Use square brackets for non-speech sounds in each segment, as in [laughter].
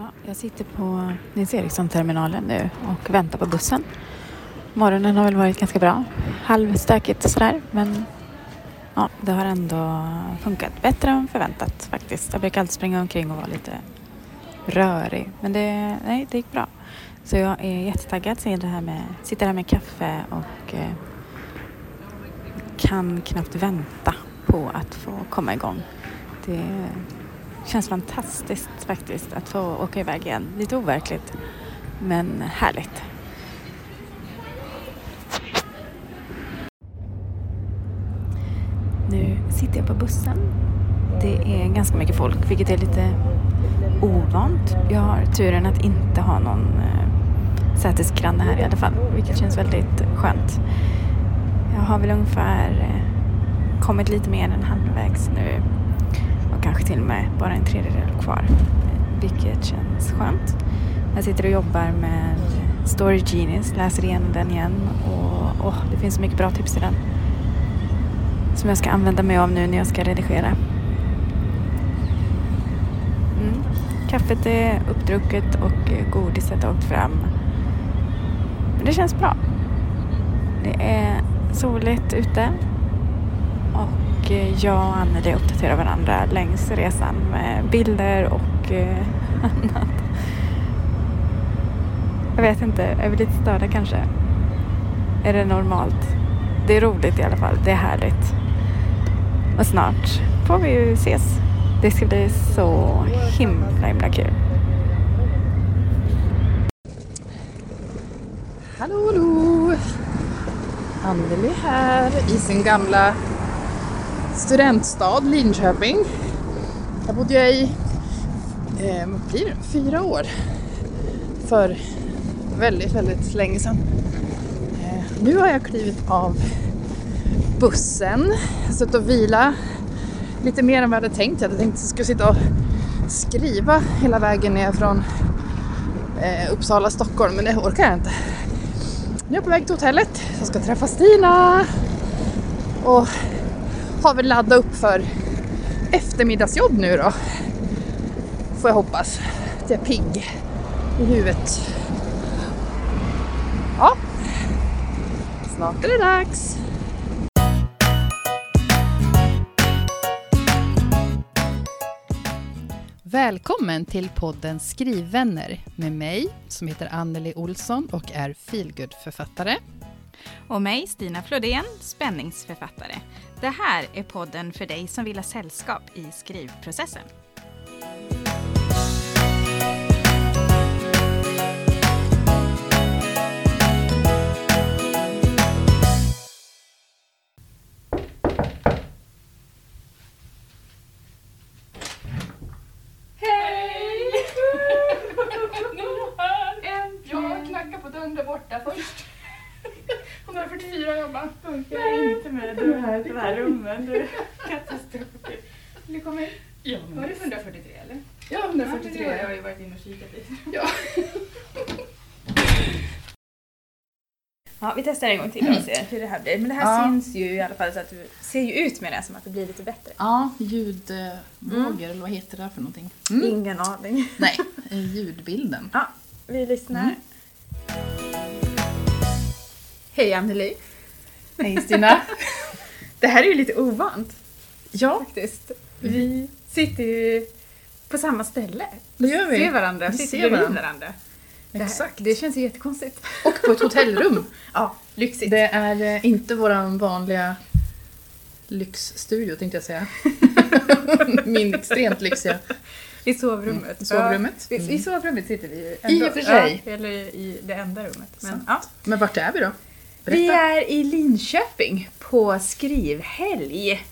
Ja, jag sitter på Nils Eriksson-terminalen nu och väntar på bussen. Morgonen har väl varit ganska bra. Halvstökigt sådär, men ja, det har ändå funkat bättre än förväntat faktiskt. Jag brukar alltid springa omkring och vara lite rörig, men det, nej, det gick bra. Så jag är jättetaggad, sitter här med, sitter här med kaffe och eh, kan knappt vänta på att få komma igång. Det känns fantastiskt faktiskt att få åka iväg igen. Lite overkligt, men härligt. Nu sitter jag på bussen. Det är ganska mycket folk, vilket är lite ovant. Jag har turen att inte ha någon eh, sätesgranne här i alla fall, vilket känns väldigt skönt. Jag har väl ungefär eh, kommit lite mer än halvvägs nu kanske till och med bara en tredjedel kvar, vilket känns skönt. Jag sitter och jobbar med Story Genius, läser igenom den igen och oh, det finns så mycket bra tips i den som jag ska använda mig av nu när jag ska redigera. Mm. Kaffet är uppdrucket och godiset har åkt fram. Men det känns bra. Det är soligt ute jag och Anneli uppdaterar varandra längs resan med bilder och eh, [laughs] annat. Jag vet inte, är vi lite störda kanske? Är det normalt? Det är roligt i alla fall, det är härligt. Och snart får vi ju ses. Det ska bli så himla himla kul. Hallå, hallå! Anneli här i sin gamla studentstad Linköping. Där bodde jag i, eh, vad blir det, fyra år. För väldigt, väldigt länge sedan. Eh, nu har jag klivit av bussen. Suttit och vila lite mer än vad jag hade tänkt. Jag hade tänkt att jag skulle sitta och skriva hela vägen ner från eh, Uppsala, Stockholm, men det orkar jag inte. Nu är jag på väg till hotellet. Jag ska träffa Stina och har väl laddat upp för eftermiddagsjobb nu då. Får jag hoppas. Att jag är pigg i huvudet. Ja, snart är det dags. Välkommen till podden Skrivvänner med mig som heter Anneli Olsson och är feelgood-författare. Och mig, Stina Flodén, spänningsförfattare. Det här är podden för dig som vill ha sällskap i skrivprocessen. Ja, vi testar en gång till och ser hur det här blir. Men det här Ja. syns ju i alla fall så att det ser ju ut med det som att det blir lite bättre. Ja, ljudvågor, eller vad heter det för någonting? Ingen aning. [laughs] Nej, ljudbilden. Ja, vi lyssnar. Hej Anneli. Hej Stina! [laughs] Det här är ju lite ovant ja, faktiskt. Vi sitter ju på samma ställe. det gör vi. Ser varandra, Vi sitter ser bredvid varandra. Varandra. Det, här, Exakt. det känns ju jättekonstigt. Och på ett hotellrum. [laughs] Ja, lyxigt. Det är eh, inte våran vanliga lyxstudio tänkte jag säga. [laughs] Min extremt lyxiga. I sovrummet. Mm, sovrummet. Ja, Mm. I sovrummet sitter vi ju. I och för sig. Ja, eller i det enda rummet. Men, Sant. ja. Men vart är vi då? Vi Berätta. är i Linköping på skrivhelg.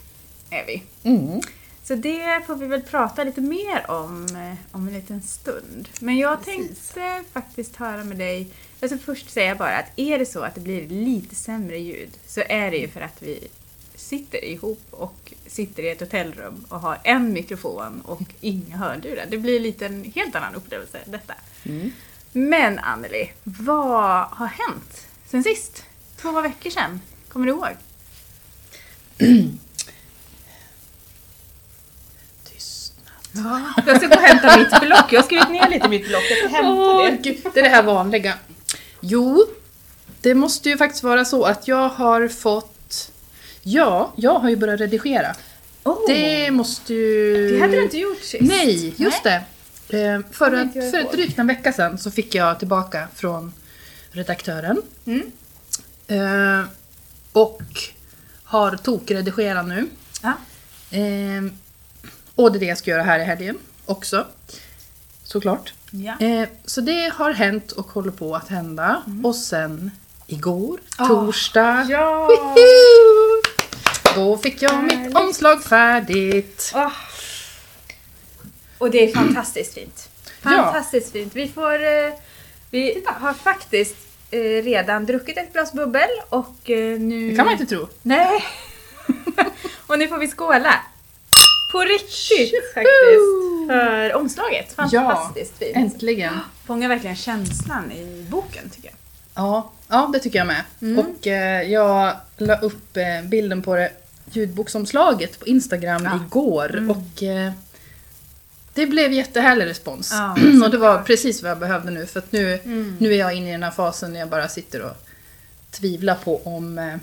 Är vi. Mm. Så det får vi väl prata lite mer om eh, om en liten stund. Men jag Precis. tänkte faktiskt höra med dig, alltså först säga bara att är det så att det blir lite sämre ljud så är det ju för att vi sitter ihop och sitter i ett hotellrum och har en mikrofon och inga hörlurar. Det blir lite en helt annan upplevelse detta. Mm. Men Anneli, vad har hänt sen sist? Två veckor sedan, kommer du ihåg? [clears throat] Tystnad. Jag ska gå och hämta mitt block. Jag har skrivit ner lite i mitt block. Jag ska hämta Åh, det. gud, det är det här vanliga. Jo, det måste ju faktiskt vara så att jag har fått... Ja, jag har ju börjat redigera. Oh, Det måste ju... det hade du inte gjort sist. Nej, just det. Eh, för, att, för drygt en vecka sedan så fick jag tillbaka från redaktören. Mm. Eh, och har tokredigerat nu. Ja. Eh, och det är det jag ska göra här i helgen också. Såklart. Ja. Eh, så det har hänt och håller på att hända. Och sen igår, Ah. torsdag, Ja! Woohoo! då fick jag mitt Härligt. omslag färdigt. Ah. Och det är fantastiskt fint. Ja. Fantastiskt fint. Vi får... eh, Vi har faktiskt eh, redan druckit ett glas bubbel och eh, nu... Det kan man inte tro. Nej! [laughs] och nu får vi skåla. På riktigt faktiskt. För omslaget. Fantastiskt fint. Äntligen. Fångar verkligen känslan i boken tycker jag. Ja, ja det tycker jag med. Mm. Och eh, jag la upp eh, bilden på det ljudboksomslaget på Instagram Ja. igår. Mm. Och eh, det blev jättehärlig respons. Ja, [clears throat] och det var precis vad jag behövde nu. För att nu, Mm. nu är jag inne i den här fasen när jag bara sitter och tvivlar på om, eh,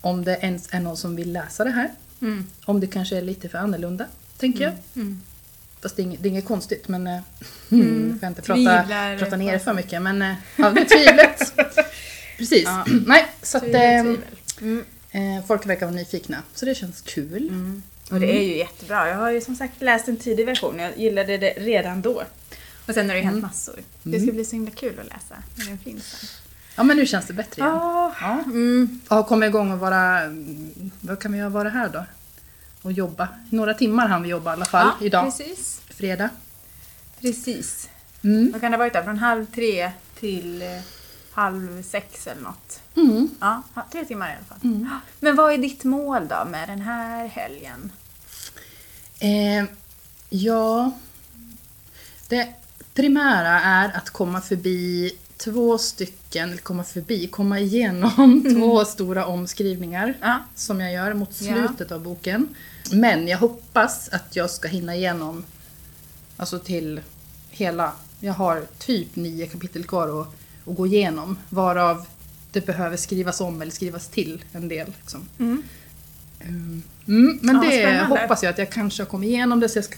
om det ens är någon som vill läsa det här. Mm. Om det kanske är lite för annorlunda, tänker jag. Mm. Fast det är, inget, det är inget konstigt, men eh, Mm. mm. [laughs] får jag inte prata, prata ner för mycket. Men eh, ja, det är tvivlet. [laughs] Precis. Ja. [clears throat] Nej, så att eh, tvivel. Mm. eh, folk verkar vara nyfikna. Så det känns kul. Mm. Och det är ju jättebra. Jag har ju som sagt läst en tidig version. Jag gillade det redan då. Och sen har det ju hänt massor. Det ska bli så himla kul att läsa när den finns sen. Ja, men nu känns det bättre igen. Ja. Ja. Mm. Ja, komma igång och vara... mm, Vad kan vi ha varit här då? Och jobba. Några timmar hann vi jobba i alla fall ja, idag. Precis. Fredag. Precis. Mm. Vad kan det ha varit där? Från halv tre till eh, halv sex eller något. Mm. Ja, tre timmar i alla fall. Mm. Men vad är ditt mål då med den här helgen? Eh, ja, det primära är att komma förbi två stycken, komma förbi, komma igenom två stora omskrivningar Ja. som jag gör mot Ja. slutet av boken. Men jag hoppas att jag ska hinna igenom, alltså till hela, jag har typ nio kapitel kvar att, att gå igenom, varav det behöver skrivas om eller skrivas till en del. Liksom. Mm. Mm, Mm, men Ja, det spännande. hoppas jag att jag kanske har kommit igenom det så jag ska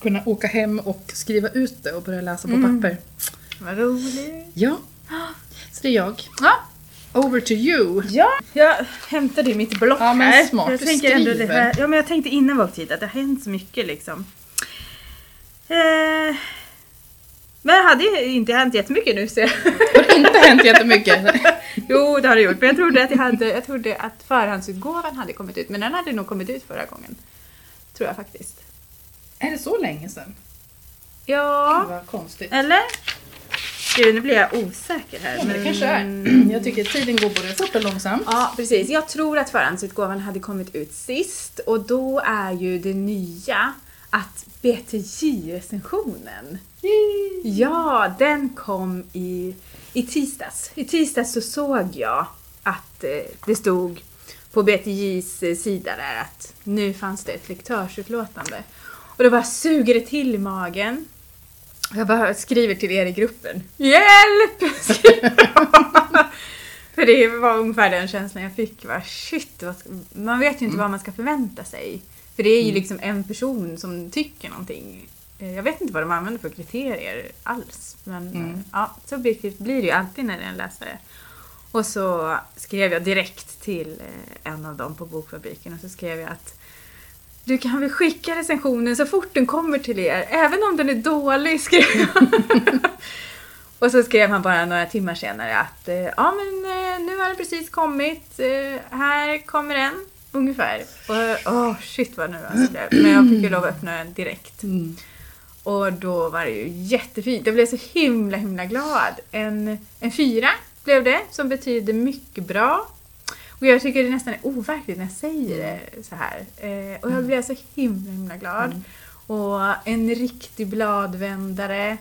kunna åka hem och skriva ut det och börja läsa på Mm. papper. Vad roligt. Ja, [gasps] så det är jag. Ja. Over to you. Ja, jag hämtade ju mitt block Ja, men här. smart. Jag Du tänker ändå det skriver. här. Ja, men jag tänkte innan vi åkte hit att det har hänt så mycket liksom. Eh, men det hade ju inte hänt jättemycket nu ser jag. Det har inte hänt jättemycket. [laughs] Jo, det har det gjort. Men jag trodde att, jag hade, jag trodde att förhandsutgåvan hade kommit ut. Men den hade nog kommit ut förra gången. Tror jag faktiskt. Är det så länge sedan? Ja, Vad konstigt. eller? Gud, nu blir jag osäker här. Ja, men det kanske är. Jag tycker tiden går både fort och långsamt. Ja, precis. Jag tror att förhandsutgåvan hade kommit ut sist och då är ju det nya att BTJ-recensionen, ja, den kom i, i tisdags. I tisdags så såg jag att eh, det stod på BTJs eh, sida där att nu fanns det ett lektörsutlåtande. Och då bara suger det till i magen. Jag bara skriver till er i gruppen. Hjälp! [laughs] För det var ungefär den känslan jag fick. Va? Shit, vad ska, man vet ju inte vad man ska förvänta sig. För det är ju liksom en person som tycker någonting. Eh, Jag vet inte vad de använder för kriterier alls. Men Mm. eh, ja, så objektivt blir det ju alltid när det är en läsare. Och så skrev jag direkt till eh, en av dem på Bokfabriken och så skrev jag att du kan väl skicka recensionen så fort den kommer till er, även om den är dålig, skrev [laughs] och så skrev han bara några timmar senare att eh, ja men eh, nu har den precis kommit, eh, här kommer den, ungefär. Och åh shit vad nervös jag blev. Men jag fick ju lov att öppna den direkt. Mm. Och då var det ju jättefint. Jag blev så himla himla glad. En, en fyra blev det, som betyder mycket bra. Och jag tycker det nästan är overkligt när jag säger det så här. Eh, och jag blev så himla himla glad. Och en riktig bladvändare.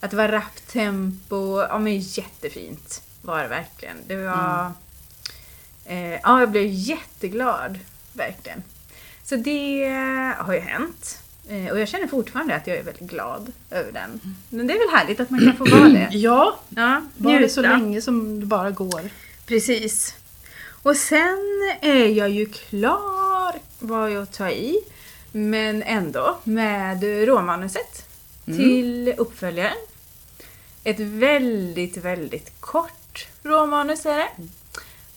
Att det var rappt tempo. Ja men jättefint var det verkligen. Det var... Eh, ja, jag blev jätteglad. Verkligen. Så det har ju hänt. Eh, Och jag känner fortfarande att jag är väldigt glad över den. Men det är väl härligt att man kan få vara det. [clears throat] Ja, Ja, var det så länge som det bara går. Precis. Och sen är jag ju klar, var jag att ta i, men ändå, med råmanuset till uppföljaren. Ett väldigt, väldigt kort råmanus är det.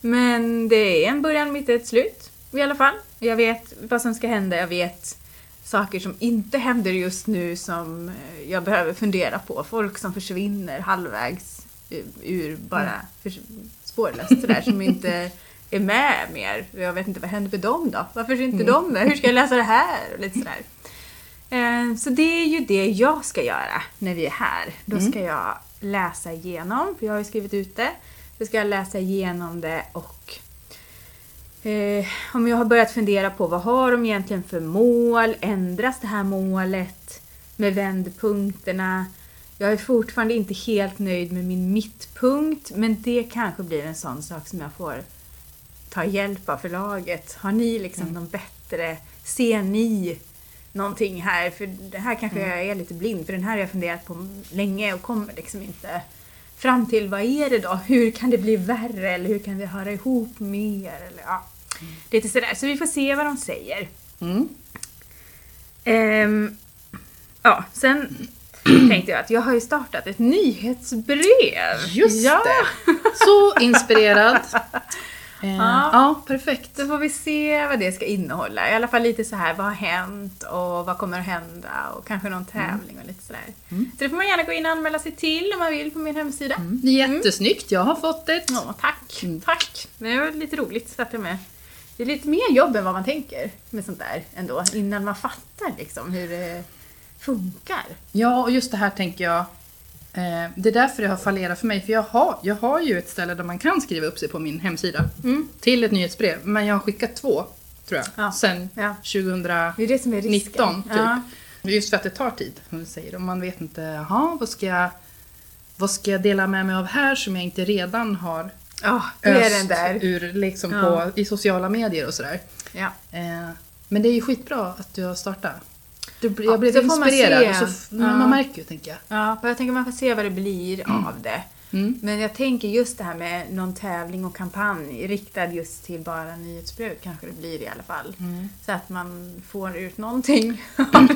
Men det är en början, mitt ett slut i alla fall. Jag vet vad som ska hända, jag vet saker som inte händer just nu som eh, jag behöver fundera på. Folk som försvinner halvvägs ur- ur bara förs- spårlöst sådär som inte [laughs] är med mer. Jag vet inte vad händer med dem då? Varför är inte de med? Hur ska jag läsa det här? Och lite sådär. Eh, Så det är ju det jag ska göra när vi är här. Då ska jag läsa igenom, för jag har ju skrivit ut det. Då ska jag läsa igenom det och eh, om jag har börjat fundera på vad har de egentligen för mål? Ändras det här målet med vändpunkterna? Jag är fortfarande inte helt nöjd med min mittpunkt, men det kanske blir en sån sak som jag får ta hjälp av förlaget. Har ni liksom någon bättre, ser ni någonting här? För det här kanske jag är lite blind, för den här har jag funderat på länge och kommer liksom inte fram till vad är det då? Hur kan det bli värre? Eller hur kan vi höra ihop mer? Eller, ja, lite sådär. Så vi får se vad de säger. Mm. Ehm, ja, sen [clears throat] tänkte jag att jag har ju startat ett nyhetsbrev. Just ja. det! Så inspirerad. [laughs] Eh, Ja. ja, perfekt. Så får vi se vad det ska innehålla. I alla fall lite så här, vad har hänt och vad kommer att hända och kanske någon tävling och lite sådär. Så det får man gärna gå in och anmäla sig till om man vill på min hemsida. Det är jättesnyggt, jag har fått ett. Ja, tack. Tack. Men det var lite roligt att starta med. Det är lite mer jobb än vad man tänker med sånt där ändå, innan man fattar liksom hur det funkar. Ja, och just det här tänker jag. Eh, det är därför det har fallerat för mig. För jag har, jag har ju ett ställe där man kan skriva upp sig på min hemsida. Mm. Till ett nyhetsbrev. Men jag har skickat två, tror jag. Ja. Sen Ja. 2019 Det är det som är risken. typ. Ja. Just för att det tar tid, som du säger. Och man vet inte, jaha, vad ska jag... Vad ska jag dela med mig av här som jag inte redan har är öst den där. ur liksom på, i sociala medier och sådär. Eh, men det är ju skitbra att du har startat. Du, jag Ja, blev man inspirerad. se. Och så, Ja. Man märker ju, tänker jag. Ja, och jag tänker man får se vad det blir av det. Mm. Men jag tänker just det här med någon tävling och kampanj riktad just till bara nyhetsbrev kanske det blir i alla fall. Mm. Så att man får ut någonting.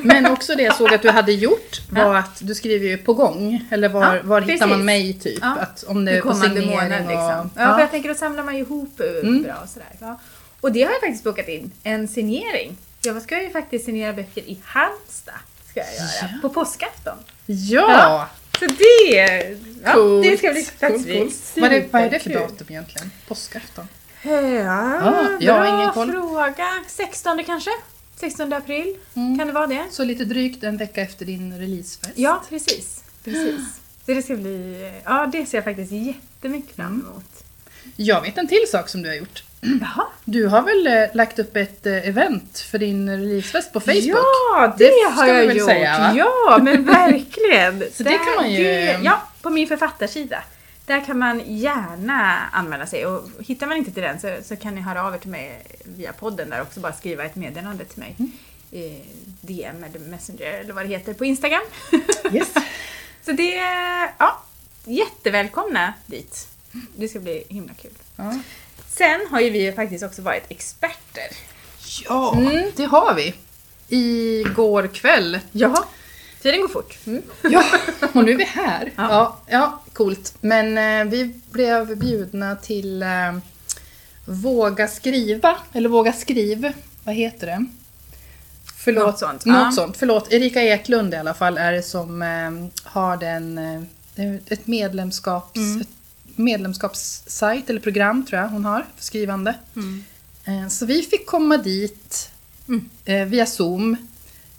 Men också det jag såg att du hade gjort [laughs] var att du skriver ju på gång. Eller var, Ja, var hittar man mig typ? Ja. Att om det är på signering månad och... liksom. Ja, för jag tänker då samlar man ihop Mm. bra och sådär. Ja. Och det har jag faktiskt bokat in, en signering. Jag ska ju faktiskt signera böcker i Halmstad. Ska jag göra, Ja. på påskafton. Ja! Ja. Så det, ja, Coolt. det ska bli faktiskt bli Coolt, Vad, är, vad är det för datum egentligen? Påskafton? Ja, jag har bra ingen koll. fråga. 16 kanske? 16 april? Mm. Kan det vara det? Så lite drygt en vecka efter din releasefest. Ja, precis. precis. Så det ska bli... Ja, det ser jag faktiskt jättemycket fram emot. Jag vet en till sak som du har gjort. Jaha. Du har väl eh, lagt upp ett eh, event för din releasefest på Facebook? Ja, det, Det har ska vi jag väl gjort. säga, va? Ja, men [laughs] verkligen. Så det kan man ju- det- ja, på min författarsida. Där kan man gärna anmäla sig och hittar man inte till den så, så kan ni höra av er till mig via podden där också. Bara skriva ett meddelande till mig. Mm. Eh, DM eller Messenger eller vad det heter på Instagram. Yes. [laughs] så det, ja, jättevälkomna dit. Det ska bli himla kul. Ja, Sen har ju vi faktiskt också varit experter. ja Mm. det har vi. Igår kväll. Ja, tiden går fort. Mm. [laughs] Ja, och nu är vi här. Ja. Ja, ja, coolt. Men eh, vi blev bjudna till eh, Våga skriva, eller Våga skriv, vad heter det? Förlåt, Något sånt, Något ja. sånt. Förlåt, Erika Eklund i alla fall är det som eh, har den, eh, det är ett medlemskaps, Mm. ett medlemskapssajt eller program tror jag hon har för skrivande. Mm. Eh, Så vi fick komma dit Mm. eh, via Zoom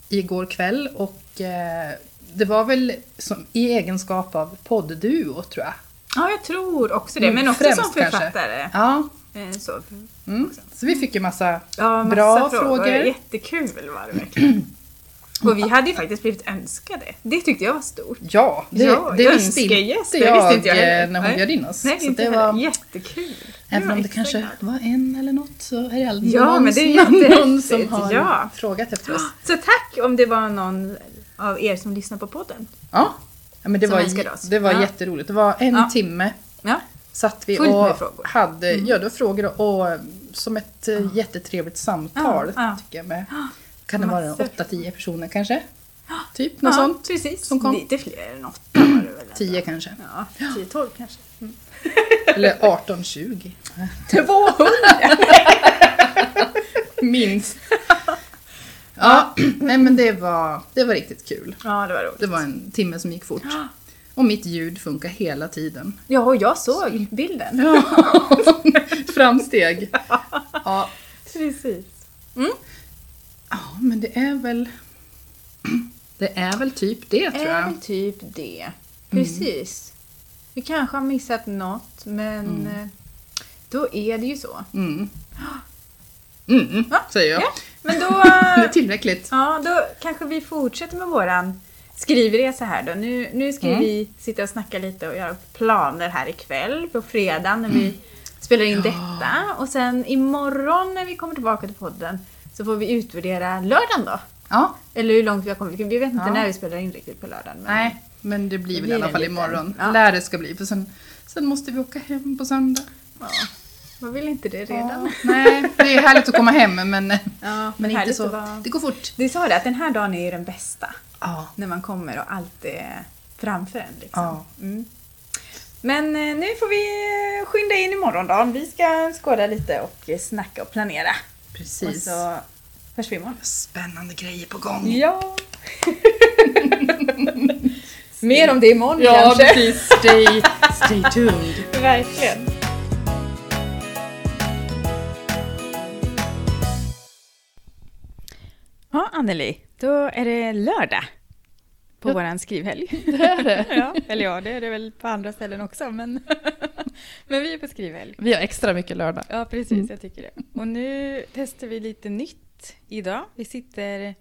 igår kväll och eh, det var väl som, i egenskap av poddduo tror jag. Ja, jag tror också det. Mm, Men också främst som kanske. författare. Ja, Så. mm. Så vi fick ju massa Ja, massa Bra frågor. frågor. Jättekul var det verkligen. [clears throat] Och vi hade ju faktiskt blivit önskade. Det tyckte jag var stort. Ja, det, Ja, det jag visste inte jag, visste inte jag heller. eh, när hon Nej. bjöd in oss. Nej, så det var, Jättekul. även om det kanske var en eller något så är det aldrig Ja, någon, men det är [laughs] någon som har ja. frågat efter oss. Så tack om det var någon av er som lyssnar på podden. Ja, ja men det Som var, oss. det var Ja. jätteroligt. Det var en Ja. timme Ja, satt vi Fullt och hade, ja det var frågor och eh, som ett eh, jättetrevligt samtal tycker jag med. Kan det vara Massor. 8-10 personer kanske? Typ något ja sånt. precis. som kom. Lite fler än åtta var det väl? ändå. 10 kanske. Ja, 10-12 kanske. [laughs] Eller 18-20. 200! [laughs] [laughs] Minst. Ja, [clears throat] nej men det var, det var riktigt kul. Ja, det var roligt. Det var en timme som gick fort. [gasps] Och mitt ljud funkar hela tiden. Ja, och jag såg bilden. Ja. Framsteg. Ja. Precis. Ja, men det är väl... Det är väl typ det tror är jag. väl typ det. Precis. Vi kanske har missat något, men eh, då är det ju så. Mm. [gasps] Mm, Ja, säger jag. Ja, men då, [laughs] Det är tillräckligt. ja, då kanske vi fortsätter med våran skrivresa här då. Nu, nu ska Mm. vi sitta och snacka lite och göra planer här ikväll på fredag när vi spelar in detta. Och sen imorgon när vi kommer tillbaka till podden så får vi utvärdera lördagen då. Ja, Eller hur långt vi har kommit. Vi vet inte Ja. när vi spelar in riktigt på lördagen. Men nej. Men det blir Det väl blir i alla fall liten- imorgon. ja. Lär det ska bli. För sen, sen måste vi åka hem på söndag. Ja, man vill inte det redan. Ja, nej, det är härligt att komma hem men, [laughs] Ja, men inte så. vara- Det går fort. Du sa det, att den här dagen är ju den bästa. Ja. När man kommer och allt är framför en. Liksom. Ja. Mm. Men eh, nu får vi eh, skynda in imorgon då. Vi ska skåda lite och eh, snacka och planera. Och Precis. så hörs vi imorgon. Spännande grejer på gång. Ja! [laughs] Mer om det imorgon Ja, kanske. precis. Stay, stay tuned. [laughs] Verkligen. Ja, Anneli. Då är det lördag på Ja. våran skrivhelg. [laughs] Det är det. ja, eller ja, det är det väl på andra ställen också, men, [laughs] men vi är på skrivhelg. Vi har extra mycket lördag. Ja, precis, Mm. jag tycker det. Och nu testar vi lite nytt idag. Vi sitter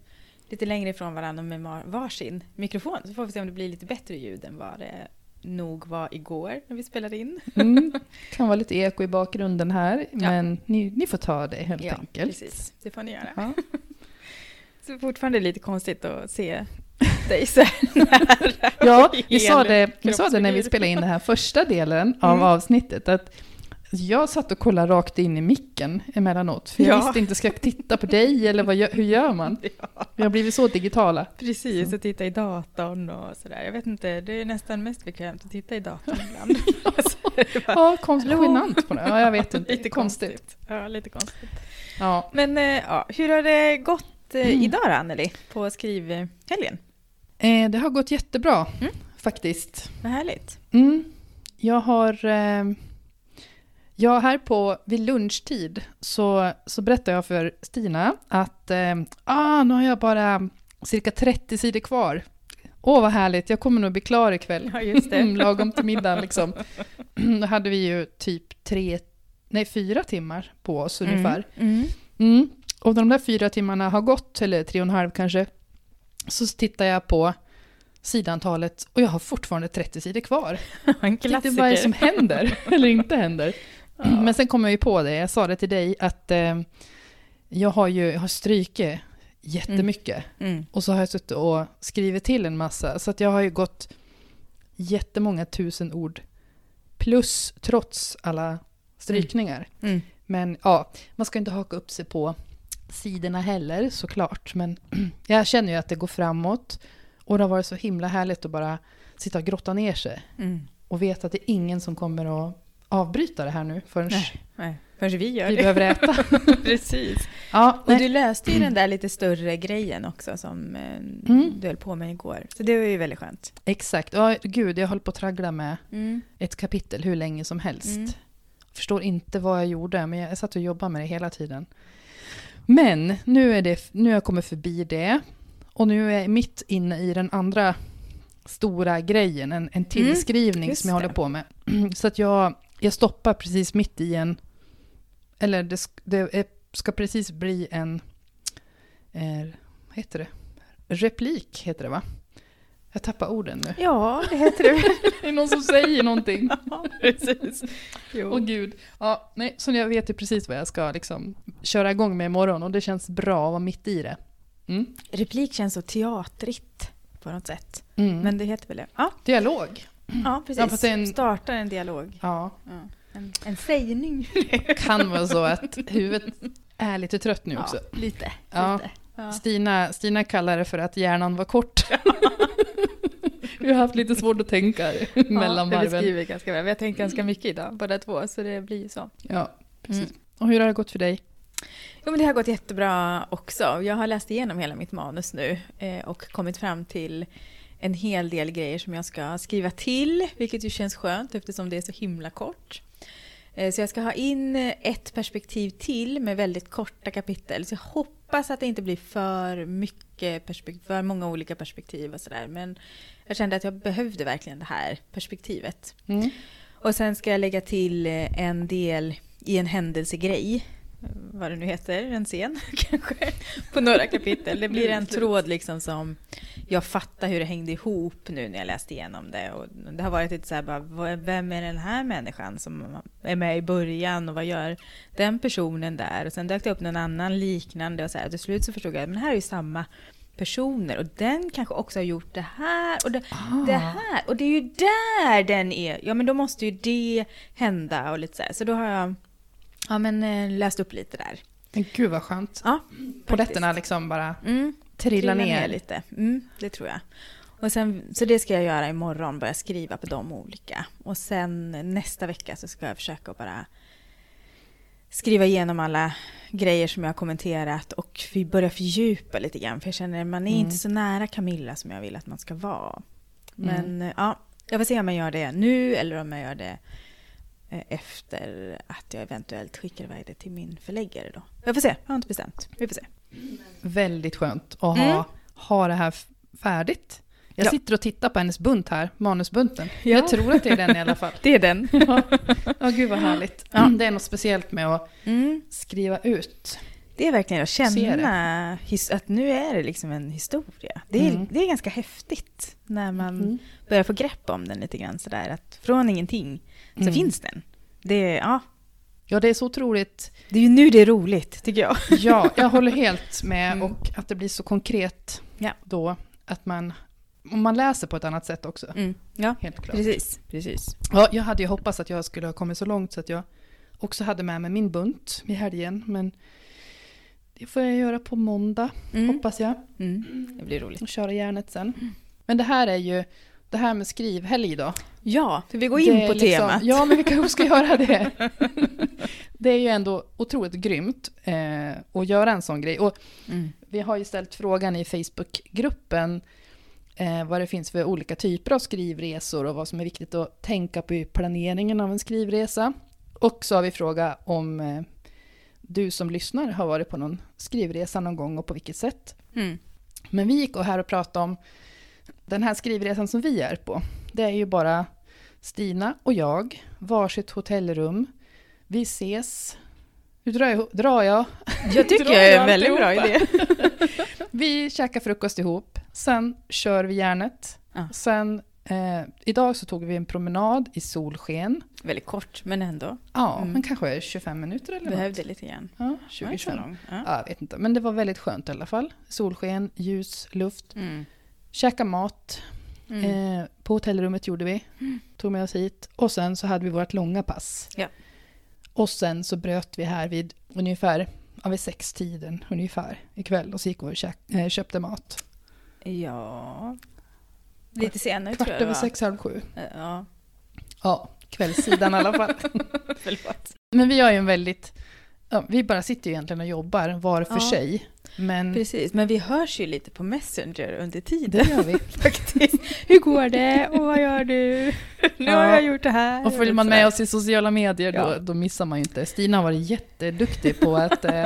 lite längre ifrån varandra med var- varsin mikrofon, så får vi se om det blir lite bättre ljud än vad det nog var igår när vi spelade in. Mm. [laughs] Kan vara lite eko i bakgrunden här, men ni, ni får ta det helt enkelt. precis. Det får ni göra. Ja. Så det är fortfarande lite konstigt att se dig [laughs] så nära. Ja, [laughs] vi sa, det, vi sa det när vi spelade in den här första delen av Mm. avsnittet, att jag satt och kollade rakt in i micken emellanåt, för jag Ja. visste inte, ska jag titta på dig eller vad, hur gör man? [laughs] Ja, Vi har blivit så digitala. precis. Och titta i datorn och sådär. Jag vet inte, det är nästan mest bekvämt att titta i datorn ibland. Alltså, Ja, konst, Hallå? genant på det. Ja, jag vet inte. lite konstigt. konstigt. Ja, lite konstigt. Ja. Men eh, ja, hur har det gått eh, Mm. idag då, Anneli, på skrivhelgen? Eh, det har gått jättebra, Mm. faktiskt. Vad härligt. Mm. Jag har... Eh, ja, här på vid lunchtid så, så berättade jag för Stina att eh, ah, nu har jag bara cirka 30 sidor kvar. Åh, vad härligt, jag kommer nog bli klar ikväll. Ja, just det. Mm, [laughs] Lagom till middagen liksom. [clears throat] Då hade vi ju typ tre, nej fyra timmar på oss ungefär. Mm. Mm. Och när de där fyra timmarna har gått, eller tre och en halv kanske, så tittar jag på sidantalet och jag har fortfarande 30 sidor kvar. [laughs] En klassiker. vad är det som händer [laughs] eller inte händer? Men sen kom jag ju på det, jag sa det till dig, att eh, jag har ju jag har strykit jättemycket. Mm. Och så har jag suttit och skrivit till en massa. Så att jag har ju gått jättemånga tusen ord. Plus, trots alla strykningar. Mm. Men ja, man ska inte haka upp sig på sidorna heller såklart. Men [clears throat] jag känner ju att det går framåt. Och det har varit så himla härligt att bara sitta och grotta ner sig. Mm. Och veta att det är ingen som kommer att avbryta det här nu förrän Nej. Nej, förrän vi gör vi det. behöver äta. [laughs] Precis. Ja, Och nej. du läste ju den där lite större grejen också som eh, Mm. du höll på med igår. Så det var ju väldigt skönt. exakt. Ja, gud, jag höll på att traggla med Mm. ett kapitel hur länge som helst. Mm. Förstår inte vad jag gjorde, men jag satt och jobbade med det hela tiden. Men nu, är det, nu har jag kommit förbi det. Och nu är jag mitt inne i den andra stora grejen, en, en tillskrivning Mm, som jag håller på med. [clears throat] Så att jag, jag stoppar precis mitt i en... Eller det, det är, ska precis bli en... Eh, vad heter det? replik heter det va? Jag tappar orden nu. Ja, det heter väl. [laughs] Det är någon som säger någonting. Precis. Åh gud. Ja, nej, så jag vet ju precis vad jag ska liksom köra igång med imorgon och det känns bra att vara mitt i det. Mm. Replik känns så teatrigt på något sätt. Mm. Men det heter väl det? Ja, Dialog. ja precis. Ja, en- Startar en dialog. Ja, Ja. En, en sägning. [laughs] kan vara så att huvudet är lite trött nu också. Ja, lite. Ja. lite. Ja. Stina, Stina kallar det för att hjärnan var kort. [laughs] Vi har haft lite svårt att tänka mellan det varven. beskriver ganska väl. Vi har tänkt ganska mycket idag, båda två, så det blir ju så. Ja, precis. Mm. Och hur har det gått för dig? Jo, men det har gått jättebra också. Jag har läst igenom hela mitt manus nu eh, och kommit fram till en hel del grejer som jag ska skriva till, vilket ju känns skönt eftersom det är så himla kort. Eh, Så jag ska ha in ett perspektiv till med väldigt korta kapitel. Så jag hoppas att det inte blir för mycket perspektiv, för många olika perspektiv och sådär. Men jag kände att jag behövde verkligen det här perspektivet. Mm. Och sen ska jag lägga till eh, en del i en händelsegrej. Vad det nu heter, en scen [laughs] kanske. På några kapitel. Det blir en tråd liksom som jag fattar hur det hängde ihop nu när jag läste igenom det. Och det har varit lite så här bara, vem är den här människan som är med i början och vad gör den personen där? Och sen dök det upp någon annan liknande och så här. Och till slut så förstod jag att men här är ju samma personer och den kanske också har gjort det här och det, det här och det är ju där den är. Ja men då måste ju det hända och lite så här. Så då har jag ja, men, eh, läst upp lite där. Men gud vad skönt. Ja, Polletterna liksom bara Mm, trillar ner. lite. Mm, det tror jag. Och sen, så det ska jag göra imorgon, börja skriva på de olika. Och sen nästa vecka så ska jag försöka bara skriva igenom alla grejer som jag har kommenterat och vi börja fördjupa lite grann. För jag känner att man är Mm. inte så nära Camilla som jag vill att man ska vara. Men eh, ja, jag får se om jag gör det nu eller om jag gör det efter att jag eventuellt skickar iväg det till min förläggare då. Jag får se, jag har inte bestämt. Vi får se. Väldigt skönt att ha, Mm. ha det här färdigt. Jag Ja. sitter och tittar på hennes bunt här, manusbunten. Ja. Jag tror att det är den i alla fall. [laughs] Det är den. Ja, ja gud vad härligt. Ja. Det är något speciellt med att Mm. skriva ut. Det är verkligen att känna att nu är det liksom en historia. Det är, Mm. det är ganska häftigt när man Mm. börjar få grepp om den lite grann sådär. Att från ingenting så Mm. finns den. Det, ja, Ja, det är så otroligt. det är ju nu det är roligt tycker jag. [laughs] Ja, jag håller [laughs] helt med Mm. och att det blir så konkret Ja. då att man, man läser på ett annat sätt också. Mm. Ja, Helt klart. precis. precis. Ja, jag hade ju hoppats att jag skulle ha kommit så långt så att jag också hade med mig min bunt i helgen. Men det får jag göra på måndag, Mm. hoppas jag. Mm. Det blir roligt. Och köra järnet sen. Men det här är ju, det här med skrivhelg då. Ja, för vi går in på liksom- temat. Ja, men vi kanske ska [laughs] göra det. det är ju ändå otroligt grymt eh, att göra en sån grej. Och Mm. vi har ju ställt frågan i Facebookgruppen eh, vad det finns för olika typer av skrivresor och vad som är viktigt att tänka på i planeringen av en skrivresa. Och så har vi frågat om eh, du som lyssnar har varit på någon skrivresa någon gång och på vilket sätt. Mm. Men vi gick och här och pratade om den här skrivresan som vi är på. Det är ju bara Stina och jag, varsitt hotellrum. Vi ses. Nu drar jag. Drar jag. Jag [laughs] tycker det är jag en väldigt bra idé. [laughs] Vi käkar frukost ihop. Sen kör vi järnet. Ja. Sen, eh, idag så tog vi en promenad i solsken. Väldigt kort, men ändå. Ja, Mm. men kanske 25 minuter eller något. Behövde lite grann. Ja, Ja, inte så 20-25. lång. Ja. Ja, jag vet inte. Men det var väldigt skönt i alla fall. Solsken, ljus, luft. Mm. Käka mat. Mm. Eh, på hotellrummet gjorde vi. Tog med oss hit. Och sen så hade vi vårt långa pass. Ja. Och sen så bröt vi här vid ungefär, ja vid sextiden ungefär ikväll. Och så gick vi och käk, eh, köpte mat. Ja. Lite senare Kvart tror jag det över var. sex, halv sju. Ja, Ja, kvällssidan i alla fall. [laughs] förlåt. Men vi har ju en väldigt, ja, vi bara sitter ju egentligen och jobbar var för Ja. sig. Men Precis, men vi hörs ju lite på Messenger under tiden. det gör vi. [laughs] faktiskt. [laughs] Hur går det? Och vad gör du? [laughs] Nu har Ja. jag gjort det här. Och följer man med oss i sociala medier då, Ja. då missar man ju inte. Stina har varit jätteduktig på att eh,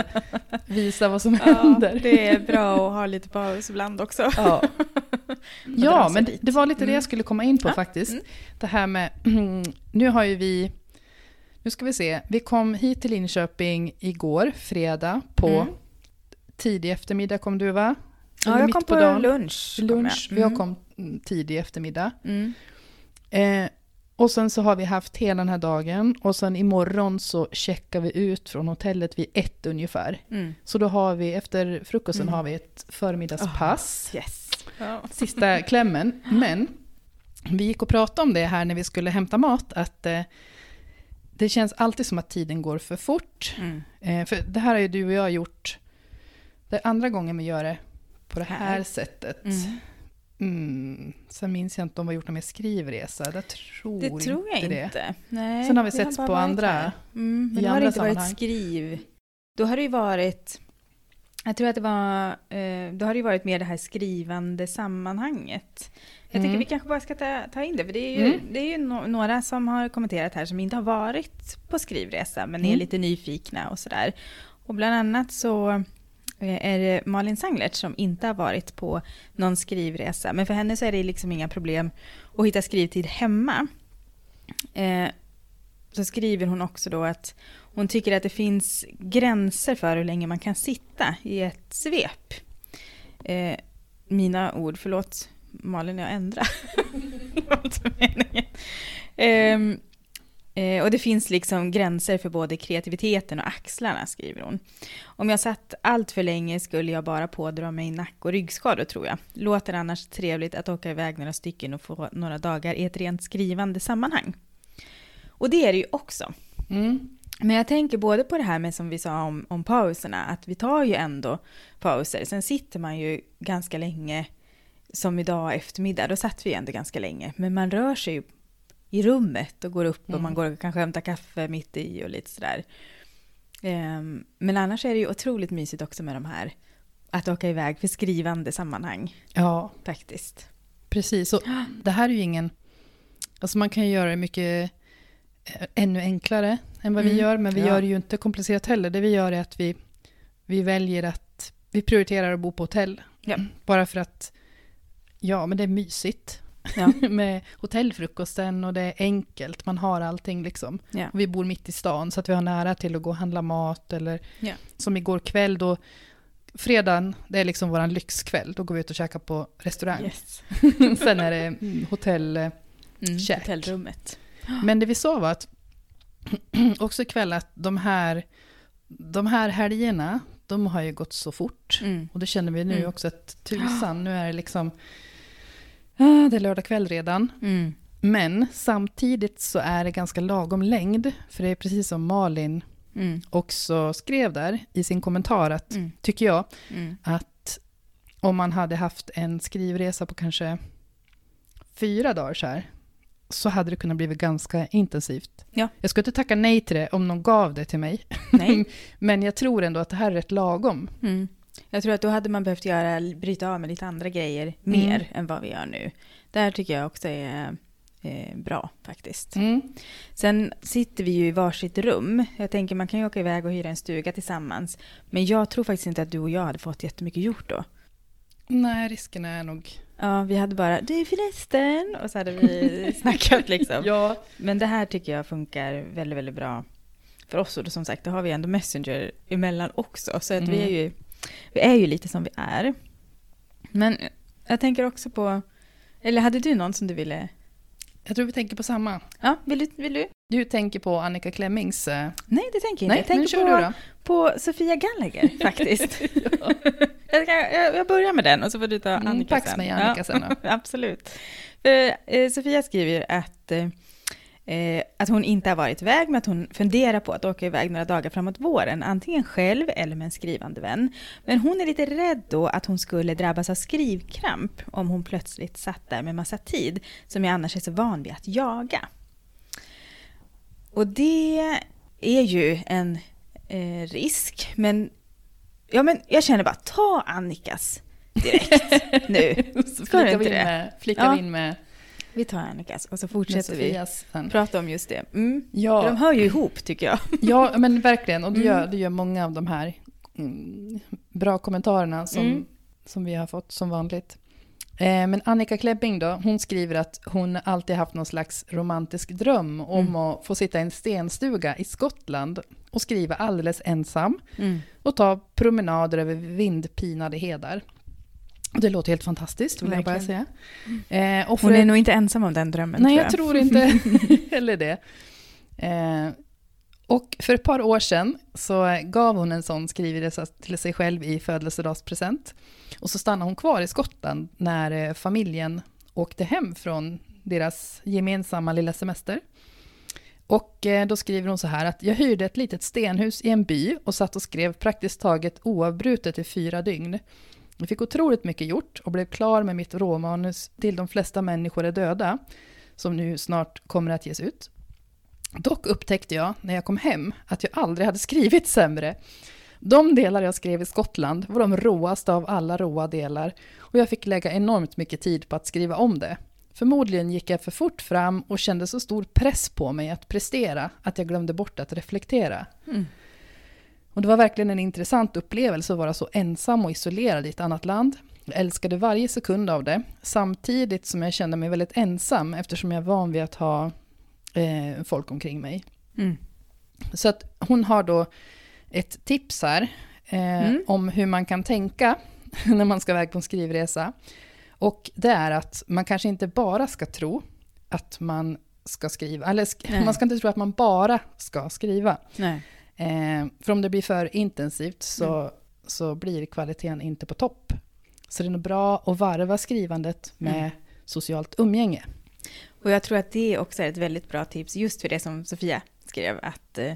visa vad som Ja, händer. det är bra att ha lite paus ibland också. Ja, ja men dit. det var lite det Mm. jag skulle komma in på Ja, faktiskt. mm. Det här med, [clears throat] nu har ju vi, nu ska vi se, vi kom hit till Linköping igår, fredag, på Mm. Tidig eftermiddag kom du va? Ja, jag kom på på, dagen. lunch. kom lunch. jag. Jag Mm. kom mm, tidig eftermiddag. Mm. Eh, och sen så har vi haft hela den här dagen och sen imorgon så checkar vi ut från hotellet vid ett ungefär. Mm. Så då har vi, efter frukosten Mm. har vi ett förmiddagspass. Yes. Sista klämmen. Men vi gick och pratade om det här när vi skulle hämta mat, att eh, det känns alltid som att tiden går för fort. Mm. Eh, för det här har ju du och jag gjort, det är andra gången vi gör det på det här, Här. sättet. Mm. Mm. Sen minns jag inte om vi har gjort någon mer skrivresa. Det tror, Det tror jag inte. inte. Det. Nej, Sen har vi det setts på andra-. Mm, men det har andra inte sammanhang. varit skriv. Då har det ju varit... Jag tror att det var... Eh, då har det ju varit mer det här skrivande sammanhanget. Jag Mm. tycker vi kanske bara ska ta, ta in det, för det är ju, Mm. det är ju no, några som har kommenterat här som inte har varit på skrivresa, men är Mm. lite nyfikna och sådär. Och bland annat så Eh, är det Malin Sanglert som inte har varit på någon skrivresa. Men för henne så är det liksom inga problem att hitta skrivtid hemma. Eh, så skriver hon också då att hon tycker att det finns gränser för hur länge man kan sitta i ett svep. Eh, mina ord, förlåt Malin, jag ändrar. [laughs] eh, var inte meningen. Ehm, eh, och det finns liksom gränser för både kreativiteten och axlarna, skriver hon. Om jag satt allt för länge skulle jag bara pådra mig nack och ryggskador, tror jag. Låter annars trevligt att åka iväg några stycken och få några dagar i ett rent skrivande sammanhang. Och det är det ju också. Mm. Men jag tänker både på det här med som vi sa om, om pauserna, att vi tar ju ändå pauser. Sen sitter man ju ganska länge, som idag eftermiddag, då satt vi ändå ganska länge. Men man rör sig ju i rummet och går upp och Mm. man går och kanske hämtar kaffe mitt i och lite sådär. Ehm, men annars är det ju otroligt mysigt också med de här, att åka iväg för skrivande sammanhang Ja, faktiskt. precis. Och det här är ju ingen... Alltså man kan ju göra det mycket eh, ännu enklare än vad vi Mm. gör, men vi Ja. gör det ju inte komplicerat heller. Det vi gör är att vi, vi väljer att... Vi prioriterar att bo på hotell. Ja. Bara för att, ja men det är mysigt. Ja. [laughs] med hotellfrukosten och det är enkelt, man har allting liksom. Ja. Vi bor mitt i stan så att vi har nära till att gå och handla mat eller Ja. som igår kväll då, fredagen, det är liksom våran lyxkväll, då går vi ut och käkar på restaurang. Yes. [laughs] Sen är det mm, hotell. eh, Mm, Käk. hotellrummet. Men det vi sa var att [clears throat] också ikväll att de här, de här helgerna, de har ju gått så fort. Mm. Och det känner vi nu Mm. också att tusan, nu är det liksom, ah, det är lördag kväll redan. Mm. Men samtidigt så är det ganska lagom längd, för det är precis som Malin Mm. också skrev där i sin kommentar, att, Mm. tycker jag, Mm. att om man hade haft en skrivresa på kanske fyra dagar så här, så hade det kunnat bli ganska intensivt. Ja. Jag skulle inte tacka nej till det om någon gav det till mig, [laughs] men jag tror ändå att det här är rätt lagom. Mm. Jag tror att då hade man behövt göra, bryta av med lite andra grejer mer än vad vi gör nu. Det här tycker jag också är eh, bra faktiskt. Mm. Sen sitter vi ju i varsitt rum. Jag tänker man kan ju åka iväg och hyra en stuga tillsammans. Men jag tror faktiskt inte att du och jag hade fått jättemycket gjort då. Nej, risken är nog... Ja, vi hade bara du förresten och så hade vi [laughs] snackat liksom. Ja. Men det här tycker jag funkar väldigt, väldigt bra för oss. Och som sagt, då har vi ändå Messenger emellan också. Så att vi, Mm. är ju, vi är ju lite som vi är. Men jag tänker också på... Eller hade du någon som du ville... Jag tror vi tänker på samma. Ja, vill du? Vill du? Du tänker på Annika Klemmings... eh, Nej, det tänker jag inte. Nej, jag tänker på, på Sofia Gallagher [laughs] faktiskt. [laughs] jag, ska, jag, jag börjar med den och så får du ta Mm, Annika pax sen. med Annika sen då. [laughs] Absolut. För, eh, Sofia skriver att, eh, att hon inte har varit iväg, men att hon funderar på att åka iväg några dagar framåt våren, antingen själv eller med en skrivande vän. Men hon är lite rädd då att hon skulle drabbas av skrivkramp om hon plötsligt satt där med massa tid, som jag annars är så van vid att jaga. Och det är ju en eh, risk, men, ja, men jag känner bara, ta Annikas direkt [laughs] nu. Så Ska du flikar vi inte in det? med, flikar Ja. in med, Vi tar Annikas och så fortsätter vi prata om just det. Mm. För Ja, de hör ju ihop tycker jag. [laughs] ja, men verkligen. Och det Mm. gör, det gör många av de här mm, bra kommentarerna som, Mm. som vi har fått som vanligt. Eh, men Annika Klebbing då, hon skriver att hon alltid haft någon slags romantisk dröm om Mm. att få sitta i en stenstuga i Skottland och skriva alldeles ensam Mm. och ta promenader över vindpinade hedar. Det låter helt fantastiskt, vill jag bara säga. Eh, och Hon är nog inte ensam om den drömmen. Nej, tror jag. tror inte [laughs] heller det. Eh, och för ett par år sedan så gav hon en sån skrivresa till sig själv i födelsedagspresent. Och så stannade hon kvar i Skottland när eh, familjen åkte hem från deras gemensamma lilla semester. Och eh, då skriver hon så här att jag hyrde ett litet stenhus i en by och satt och skrev praktiskt taget oavbrutet i fyra dygn. Jag fick otroligt mycket gjort och blev klar med mitt råmanus till De flesta människor är döda, som nu snart kommer att ges ut. Dock upptäckte jag när jag kom hem att jag aldrig hade skrivit sämre. De delar jag skrev i Skottland var de råaste av alla råa delar och jag fick lägga enormt mycket tid på att skriva om det. Förmodligen gick jag för fort fram och kände så stor press på mig att prestera att jag glömde bort att reflektera. Mm. Och det var verkligen en intressant upplevelse att vara så ensam och isolerad i ett annat land. Jag älskade varje sekund av det, samtidigt som jag kände mig väldigt ensam eftersom jag är van vid att ha eh, folk omkring mig. Mm. Så att hon har då ett tips här eh, Mm. om hur man kan tänka [laughs] när man ska iväg på en skrivresa. Och det är att man kanske inte bara ska tro att man ska skriva, eller sk- Nej. man ska inte tro att man bara ska skriva. Nej. Eh, för om det blir för intensivt så, Mm. så blir kvaliteten inte på topp. Så det är nog bra att varva skrivandet med Mm. socialt umgänge. Och jag tror att det också är ett väldigt bra tips just för det som Sofia skrev, att, eh,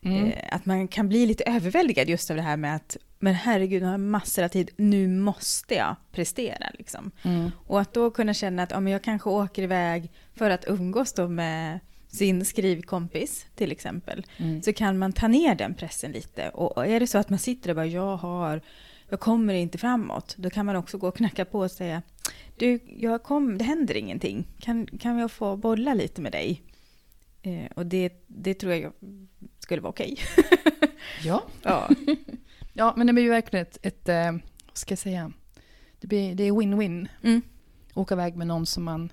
Mm. eh, att man kan bli lite överväldigad just av det här med att men herregud, nu har jag massor av tid, nu måste jag prestera. Liksom. Mm. Och att då kunna känna att ja, men jag kanske åker iväg för att umgås då med sin skrivkompis till exempel. Mm. Så kan man ta ner den pressen lite. Och är det så att man sitter och bara, jag har, jag kommer inte framåt. Då kan man också gå och knacka på och säga, du, jag kom, det händer ingenting. Kan, kan jag få bolla lite med dig? Eh, och det, det tror jag skulle vara okej. [laughs] Ja. Ja. [laughs] ja, men det blir ju verkligen ett, ett eh, vad ska jag säga, det, blir, det är win-win. Mm. Åka iväg med någon som man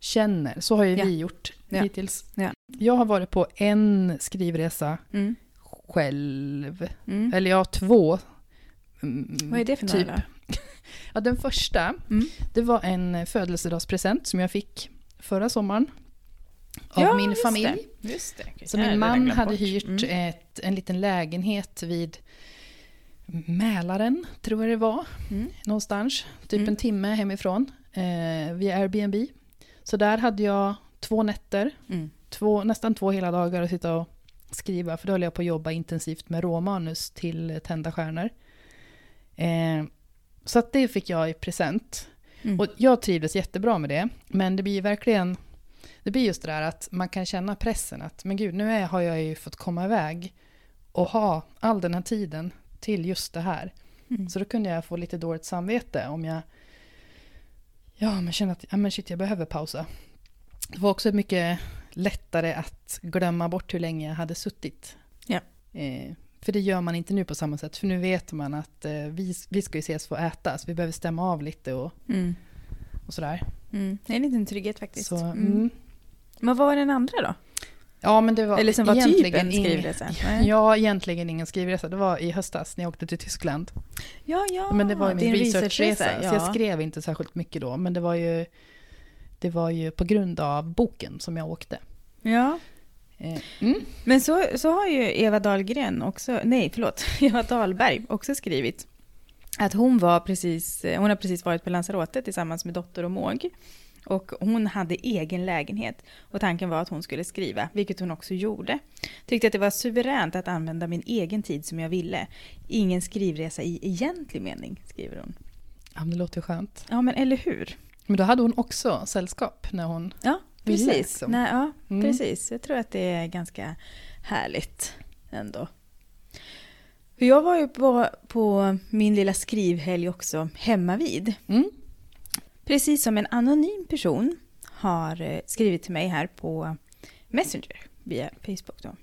känner. Så har ju Ja. vi gjort Ja. hittills. Ja. Jag har varit på en skrivresa Mm. själv. Mm. Eller ja, två. Mm, Vad är det för typ. några? [laughs] Ja, den första, Mm. det var en födelsedagspresent som jag fick förra sommaren. Av Ja, min familj. det. Just det. Så min man hade bort. hyrt Mm. ett, en liten lägenhet vid Mälaren, tror jag det var, Mm. någonstans. Typ Mm. en timme hemifrån, eh, via Airbnb. Så där hade jag två nätter, Mm. två, nästan två hela dagar att sitta och skriva. För då höll jag på att jobba intensivt med råmanus till Tända stjärnor. Eh, så att det fick jag i present. Mm. Och jag trivdes jättebra med det. Men det blir verkligen, det blir just det där att man kan känna pressen att, men gud, nu är, har jag ju fått komma iväg och ha all den här tiden till just det här. Mm. Så då kunde jag få lite dåligt samvete om jag, ja men känner att, ja men shit, jag behöver pausa. Det var också mycket lättare att glömma bort hur länge jag hade suttit. Ja. Eh, för det gör man inte nu på samma sätt, för nu vet man att eh, vi, vi ska ju ses för att äta, så vi behöver stämma av lite och, Mm. och sådär. Mm. Det är en liten trygghet faktiskt. Så, Mm. mm. Men vad var den andra då? Ja, men det var Eller som var typ egentligen en ing- skrivresa? [laughs] Nej. Ja, egentligen ingen skrivresa. Det var i höstas när jag åkte till Tyskland. Ja, ja. men det var ju min researchresa. researchresa, Så jag ja. skrev inte särskilt mycket då. Men det var ju, det var ju på grund av boken som jag åkte. Ja, Eh, mm. men så, så har ju Eva Dahlgren också, nej förlåt, [laughs] Eva Dahlberg också skrivit att hon var precis, hon har precis varit på Lanzarote tillsammans med dotter och måg. Och hon hade egen lägenhet. Och tanken var att hon skulle skriva, vilket hon också gjorde. Tyckte att det var suveränt att använda min egen tid som jag ville. Ingen skrivresa i egentlig mening, skriver hon. Ja, men det låter skönt. Ja, men eller hur? Men då hade hon också sällskap när hon... Ja, Ville, precis. liksom. Nej, ja, Mm. precis. Jag tror att det är ganska härligt ändå. Jag var ju på, på min lilla skrivhelg också hemma vid. Mm. Precis som en anonym person har eh, skrivit till mig här på Messenger via Facebook. Då.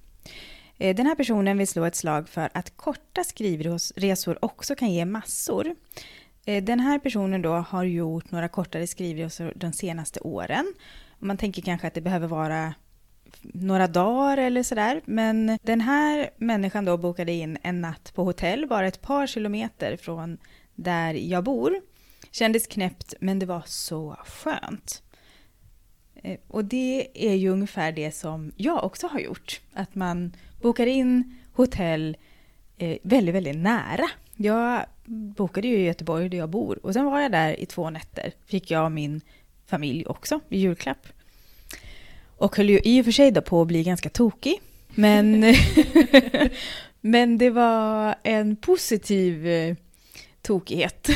Eh, Den här personen vill slå ett slag för att korta skrivresor också kan ge massor. Eh, den här personen då har gjort några kortare skrivresor de senaste åren. Man tänker kanske att det behöver vara några dagar eller sådär. Men den här människan då bokade in en natt på hotell bara ett par kilometer från där jag bor. Kändes knäppt, men det var så skönt. Eh, och det är ju ungefär det som jag också har gjort. Att man bokar in hotell eh, väldigt, väldigt nära. Jag bokade ju i Göteborg där jag bor och sen var jag där i två nätter. Fick jag min familj också i julklapp. Och höll ju i och för sig då på att bli ganska tokig. Men, [laughs] men det var en positiv eh, tokighet.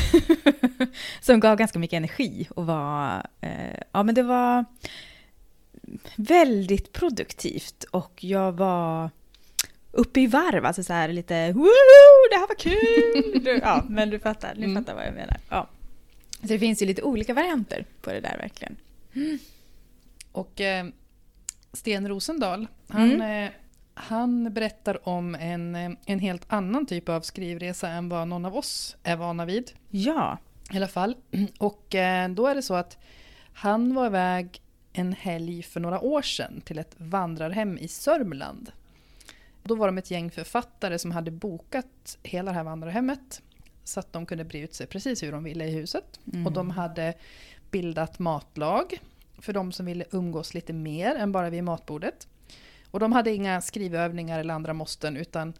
[laughs] som gav ganska mycket energi och var... Eh, ja, men det var väldigt produktivt och jag var uppe i varv, alltså så här lite Woo, det här var kul! Du- [laughs] ja, men du fattar, ni Mm. fattar vad jag menar. Ja. Så det finns ju lite olika varianter på det där verkligen. Och eh, Sten Rosendahl, han, Mm. eh, han berättar om en, eh, en helt annan typ av skrivresa än vad någon av oss är vana vid. Ja. I alla fall. [clears throat] Och eh, då är det så att han var iväg en helg för några år sedan till ett vandrarhem i Sörmland. Då var de ett gäng författare som hade bokat hela det här vandrarhemmet så att de kunde bre ut sig precis hur de ville i huset. Mm. Och de hade bildat matlag för de som ville umgås lite mer än bara vid matbordet. Och de hade inga skrivövningar eller andra måsten utan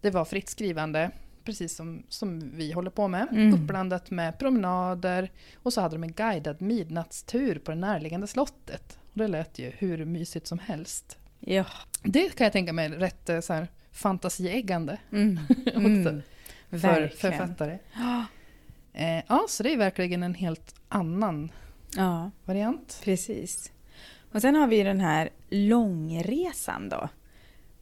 det var fritt skrivande, precis som, som vi håller på med. Mm. Uppblandat med promenader och så hade de en guidad midnattstur på det närliggande slottet. Och det lät ju hur mysigt som helst. Ja. Det kan jag tänka mig är rätt eh, så här, fantasieggande Mm. [laughs] också Mm. för Verkligen. författare. [gasps] Eh, ja, så det är verkligen en helt annan Ja, variant. precis. Och sen har vi den här långresan då.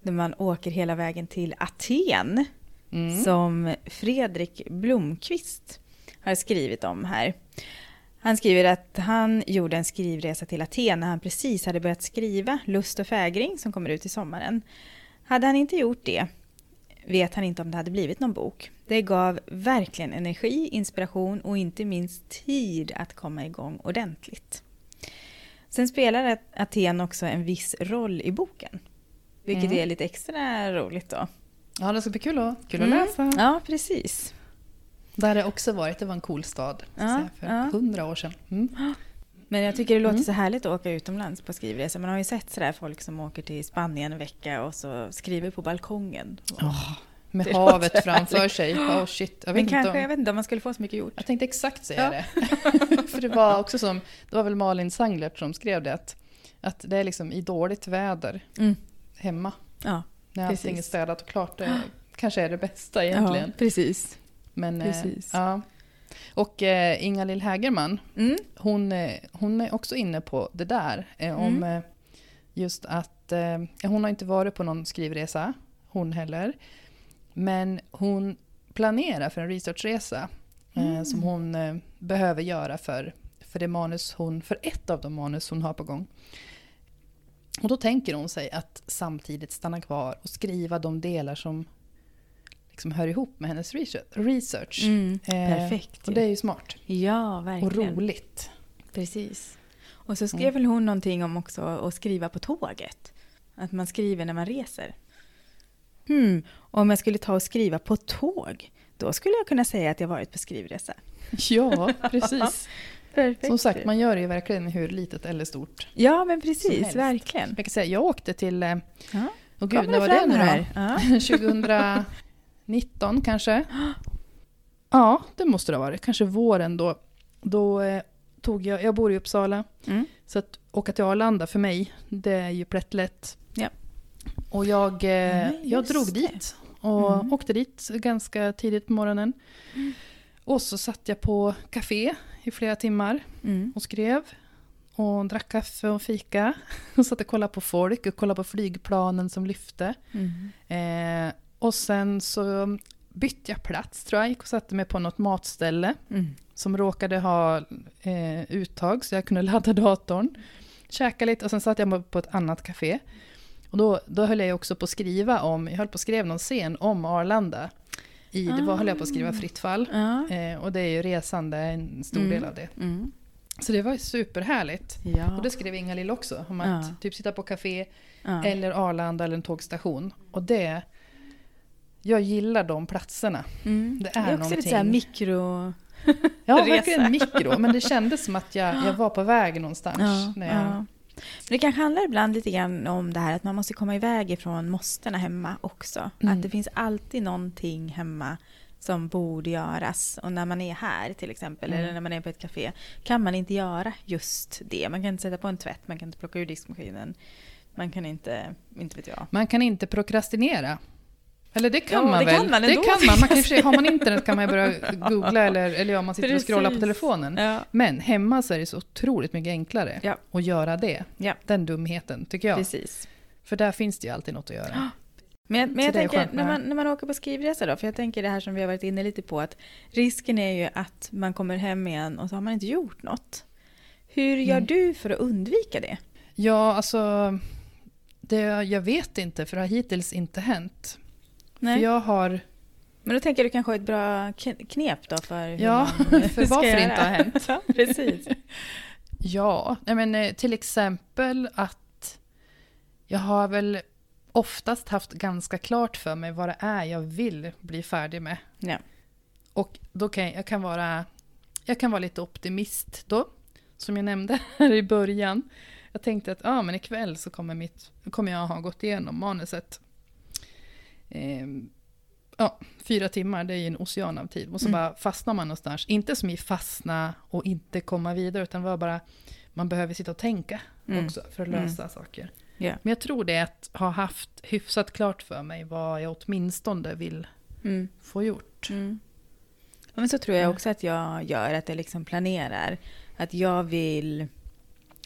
Där man åker hela vägen till Aten. Mm. som Fredrik Blomqvist har skrivit om här. Han skriver att han gjorde en skrivresa till Aten när han precis hade börjat skriva Lust och fägring som kommer ut i sommaren. Hade han inte gjort det vet han inte om det hade blivit någon bok. Det gav verkligen energi, inspiration och inte minst tid att komma igång ordentligt. Sen spelar Aten också en viss roll i boken. Vilket Mm. är lite extra roligt då. Ja, det ska bli kul att, kul att Mm. läsa. Ja, precis. Där har det också varit, det var en cool stad Ja, för ja. hundra år sedan. Mm. Men jag tycker det låter Mm. så härligt att åka utomlands på skrivresa. Man har ju sett sådär folk som åker till Spanien en vecka och så skriver på balkongen. Med Det havet framför härligt. sig. Oh shit, jag vet, Men inte kanske, om, jag vet inte om man skulle få så mycket gjort. jag tänkte exakt säga Ja. det. [laughs] för det var också som, det var väl Malin Sanglert som skrev det, att, att det är liksom i dåligt väder Mm. hemma. Ja, När allting är Precis. städat och klart. Det kanske är det bästa egentligen. ja, precis. Men, eh, precis. ja. Och eh, Inga-Lill Hägerman, Mm. hon, eh, hon är också inne på det där. Eh, om Mm. eh, just att eh, hon har inte varit på någon skrivresa, hon heller. Men hon planerar för en researchresa Mm. som hon eh, behöver göra för, för, det manus hon, för ett av de manus hon har på gång. Och då tänker hon sig att samtidigt stanna kvar och skriva de delar som liksom hör ihop med hennes research. Mm. Eh, Perfekt. Och det är ju smart. Ja, Och verkligen. roligt. Precis. Och så skrev väl hon någonting om också att skriva på tåget. Att man skriver när man reser. Hmm. Om jag skulle ta och skriva på tåg, då skulle jag kunna säga att jag varit på skrivresa. [laughs] Ja, precis. [laughs] Perfekt. Som sagt, man gör det ju verkligen hur litet eller stort. Ja, men precis. Verkligen. Jag kan säga, jag åkte till... eh, Ja. Åh gud, när var det nu då? Ja. [laughs] 2019 kanske? Ja, det måste det ha varit. Kanske våren då. Då eh, tog jag... Jag bor i Uppsala. Mm. Så att åka till Arlanda för mig, det är ju plättlätt. Ja. Och jag, eh, Nej, jag drog det. dit. Och Mm. åkte dit ganska tidigt på morgonen. Och så satt jag på café i flera timmar Mm. och skrev. Och drack kaffe och fika. [laughs] Och satt och kollade på folk och kollade på flygplanen som lyfte. Mm. Eh, och sen så bytte jag plats tror jag. Gick och satte mig på något matställe. Mm. Som råkade ha eh, uttag så jag kunde ladda datorn. Käka lite och sen satt jag på ett annat café. Och då, då höll jag också på att skriva om, jag höll på att skriva någon scen om Arlanda. I, det var, höll jag på att skriva fritt fall. Ja. Eh, och det är ju resande en stor Mm. del av det. Mm. Så det var superhärligt. Ja. Och det skrev Inga-Lill också, om att Ja. typ sitta på café ja. eller Arlanda eller en tågstation. Och det, jag gillar de platserna. Mm. det det är är också lite så här någonting. mikro... Ja, verkligen mikro. Men det kändes som att jag, jag var på väg någonstans. Ja, när jag, ja. Men det kanske handlar ibland lite grann om det här att man måste komma iväg ifrån måstena hemma också. Mm. Att det finns alltid någonting hemma som borde göras. Och när man är här till exempel, Mm. eller när man är på ett café, kan man inte göra just det. Man kan inte sätta på en tvätt, man kan inte plocka ur diskmaskinen. Man kan inte, inte vet jag. Man kan inte prokrastinera. Eller det kan Ja, man det väl? kan man det ändå, kan man. man kan, jag har man [laughs] internet kan man börja googla eller, eller ja, man sitter och scrollar på Precis. telefonen. Ja, Men hemma så är det så otroligt mycket enklare Ja. att göra det. Ja. Den dumheten, tycker jag. precis. För där finns det ju alltid något att göra. Men, [gasps] men jag det tänker, när man, när man åker på skrivresa då, för jag tänker det här som vi har varit inne lite på, att risken är ju att man kommer hem igen och så har man inte gjort något. Hur gör Mm. du för att undvika det? Ja, alltså... Det, jag vet inte, för det har hittills inte hänt. För jag har... Men då tänker jag du kanske har ett bra kn- knep då för hur Ja, man [laughs] för varför göra. inte har hänt. [laughs] ja, precis. Ja, nej men, eh, till exempel att jag har väl oftast haft ganska klart för mig vad det är jag vill bli färdig med. Ja. Och då kan jag, jag kan vara jag kan vara lite optimist då, som jag nämnde [laughs] här i början. Jag tänkte att ah, men ikväll så kommer, mitt, kommer jag ha gått igenom manuset. Ehm, ja, fyra timmar, det är ju en ocean av tid. Och så Mm. bara fastnar man någonstans. Inte som i fastna och inte komma vidare, utan var bara man behöver sitta och tänka Mm. också för att lösa saker. Ja. Men jag tror det är att ha haft hyfsat klart för mig vad jag åtminstone vill Mm. få gjort. Mm. Ja, Men så tror jag också att jag gör, att jag liksom planerar. Att jag vill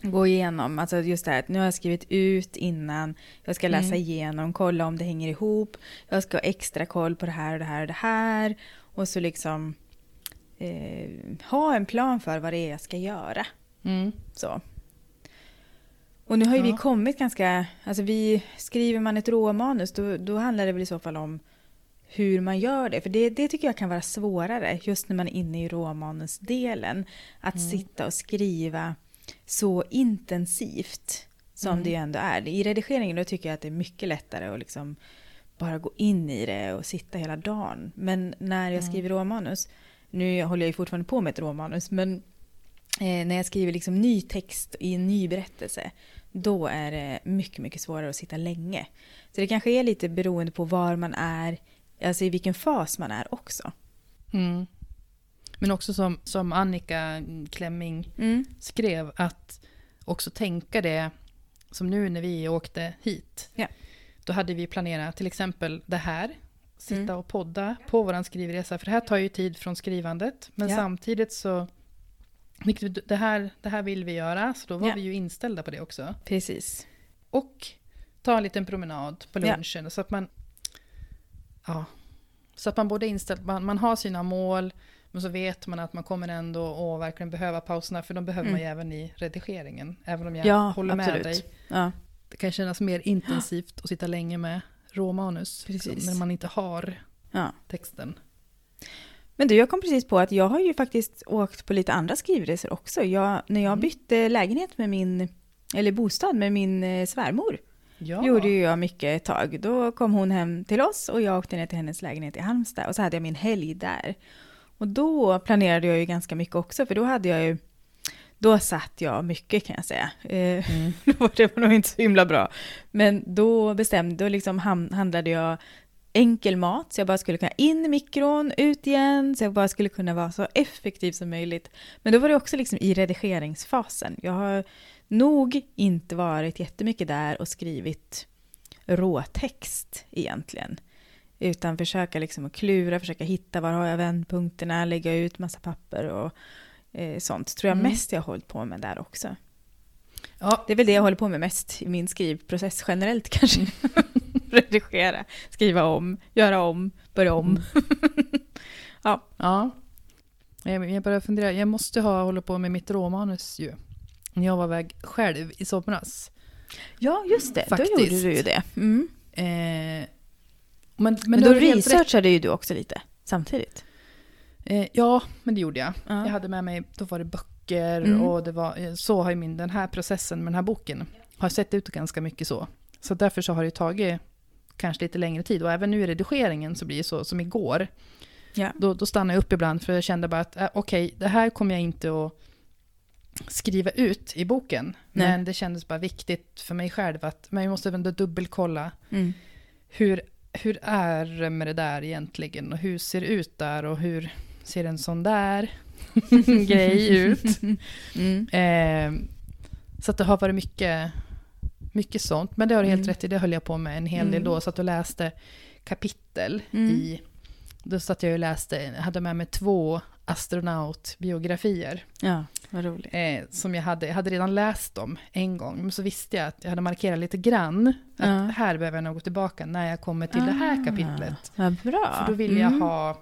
gå igenom, alltså just det här att nu har jag skrivit ut innan, jag ska läsa Mm. igenom, kolla om det hänger ihop, jag ska ha extra koll på det här och det här och det här. Och så liksom eh, ha en plan för vad det är jag ska göra. Mm. Så. Och nu har ju Ja. vi kommit ganska, alltså vi, skriver man ett råmanus då, då handlar det väl i så fall om hur man gör det. För det, det tycker jag kan vara svårare just när man är inne i råmanusdelen. Att Mm. sitta och skriva så intensivt som Mm. det ju ändå är. I redigeringen då tycker jag att det är mycket lättare att liksom bara gå in i det och sitta hela dagen. Men när jag Mm. skriver råmanus, nu håller jag ju fortfarande på med ett råmanus, men eh, när jag skriver liksom ny text i en ny berättelse, då är det mycket, mycket svårare att sitta länge. Så det kanske är lite beroende på var man är, alltså i vilken fas man är också. Mm. Men också som, som Annika Klemming Mm. skrev, att också tänka det som nu när vi åkte hit. Ja. Då hade vi planerat till exempel det här, sitta Mm. och podda på vår skrivresa, för det här tar ju tid från skrivandet. Men Ja. samtidigt så, det här, det här vill vi göra, så då var Ja. vi ju inställda på det också. Precis. Och ta en liten promenad på lunchen. Så att man ja, så att man både inställd, man, man har sina mål, men så vet man att man kommer ändå att verkligen behöva pauserna, för de behöver Mm. man ju även i redigeringen. Även om jag Ja, håller med absolut. dig. Ja, Det kan kännas mer intensivt att sitta länge med råmanus, liksom, när man inte har ja. texten. Men du, jag kom precis på att jag har ju faktiskt åkt på lite andra skrivresor också. Jag, när jag Mm. bytte lägenhet med min, eller bostad med min eh, svärmor, Ja. gjorde ju jag mycket ett tag. Då kom hon hem till oss och jag åkte ner till hennes lägenhet i Halmstad och så hade jag min helg där. Och då planerade jag ju ganska mycket också, för då hade jag ju då satt jag mycket kan jag säga. Eh, Mm. [laughs] det var nog inte så himla bra. Men då bestämde, då liksom handlade jag enkel mat, så jag bara skulle kunna in i mikron, ut igen, så jag bara skulle kunna vara så effektiv som möjligt. Men då var det också liksom i redigeringsfasen. Jag har nog inte varit jättemycket där och skrivit råtext egentligen. Utan försöka liksom att klura, försöka hitta var har jag vändpunkterna, lägga ut massa papper och eh, sånt. Tror jag Mm. mest jag har hållit på med där också. Ja, Det är väl det jag håller på med mest i min skrivprocess generellt kanske. [laughs] Redigera, skriva om, göra om, börja om. [laughs] ja. Jag, jag börjar fundera, jag måste ha hållit på med mitt råmanus ju. När jag var iväg själv i somras. Ja, just det. Faktiskt. Då gjorde du ju det. Mm. Eh, men, men, Men då researchade ju du också lite samtidigt. Eh, ja, men det gjorde jag. Ja. Jag hade med mig, då var det böcker Mm. och det var, eh, så har ju min, den här processen med den här boken har sett ut ganska mycket så. Så därför så har det tagit kanske lite längre tid och även nu i redigeringen så blir det så som igår. Ja. Då, då stannade jag upp ibland för jag kände bara att äh, okej, det här kommer jag inte att skriva ut i boken. Nej. Men det kändes bara viktigt för mig själv att men jag måste ändå dubbelkolla Mm. hur, hur är det med det där egentligen och hur ser det ut där och hur ser en sån där [laughs] grej ut. Mm. Eh, så att det har varit mycket, mycket sånt. Men det har du helt Mm. rätt i, det höll jag på med en hel del Mm. då. Så att du läste kapitel Mm. i... Då satt jag och läste, hade med mig två astronautbiografier. Ja, vad roligt. Eh, som jag hade, jag hade redan läst dem en gång. Men så visste jag att jag hade markerat lite grann. Att Ja. här behöver jag nog gå tillbaka när jag kommer till det här Ah, kapitlet. Vad bra. För då vill jag Mm. ha...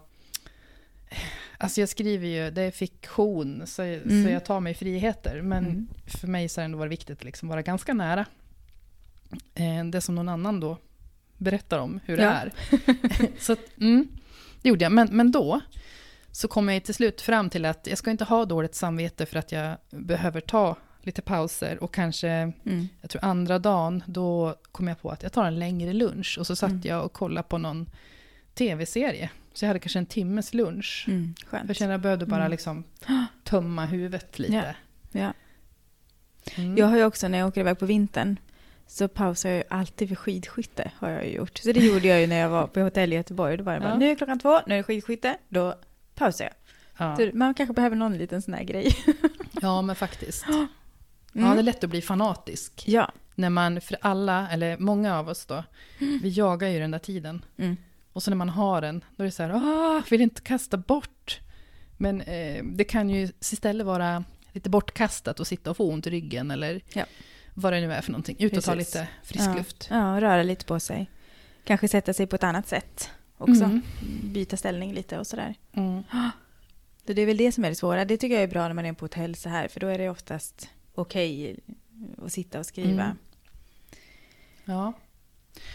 Alltså jag skriver ju, det är fiktion, så, Mm. så jag tar mig friheter. Men Mm. för mig så har det ändå varit viktigt att liksom vara ganska nära eh, det som någon annan då berättar om hur det Ja. är. [laughs] så att, mm, det gjorde jag. Men, men då så kom jag till slut fram till att jag ska inte ha dåligt samvete för att jag behöver ta lite pauser och kanske Mm. jag tror andra dagen, då kom jag på att jag tar en längre lunch. Och så satt Mm. jag och kollade på någon tv-serie. Så jag hade kanske en timmes lunch. Mm. För Skönt. jag kände att jag behövde bara Mm. liksom tömma huvudet lite. Ja. Mm. Jag har ju också när jag åker iväg på vintern så pausar jag ju alltid för skidskytte har jag gjort. Så det gjorde jag ju när jag var på hotell i Göteborg. Då var det bara, Ja. nu är klockan två, nu är det skidskytte, då pausar jag. ja. Man kanske behöver någon liten sån här grej. [laughs] ja, men faktiskt. [gasps] Mm. Ja, det är lätt att bli fanatisk. Ja. När man, för alla, eller många av oss då, vi jagar ju den där tiden. Mm. Och så när man har den, då är det så här, ah, vill inte kasta bort. Men eh, det kan ju istället vara lite bortkastat och sitta och få ont i ryggen eller Ja. vad det nu är för någonting. Ut och ta Precis. lite frisk ja. luft. Ja, röra lite på sig. Kanske sätta sig på ett annat sätt också. Mm. Byta ställning lite och sådär. Mm. [gasps] Så det är väl det som är det svåra. Det tycker jag är bra när man är på hotell så här. För då är det oftast okej att sitta och skriva. Mm. Ja.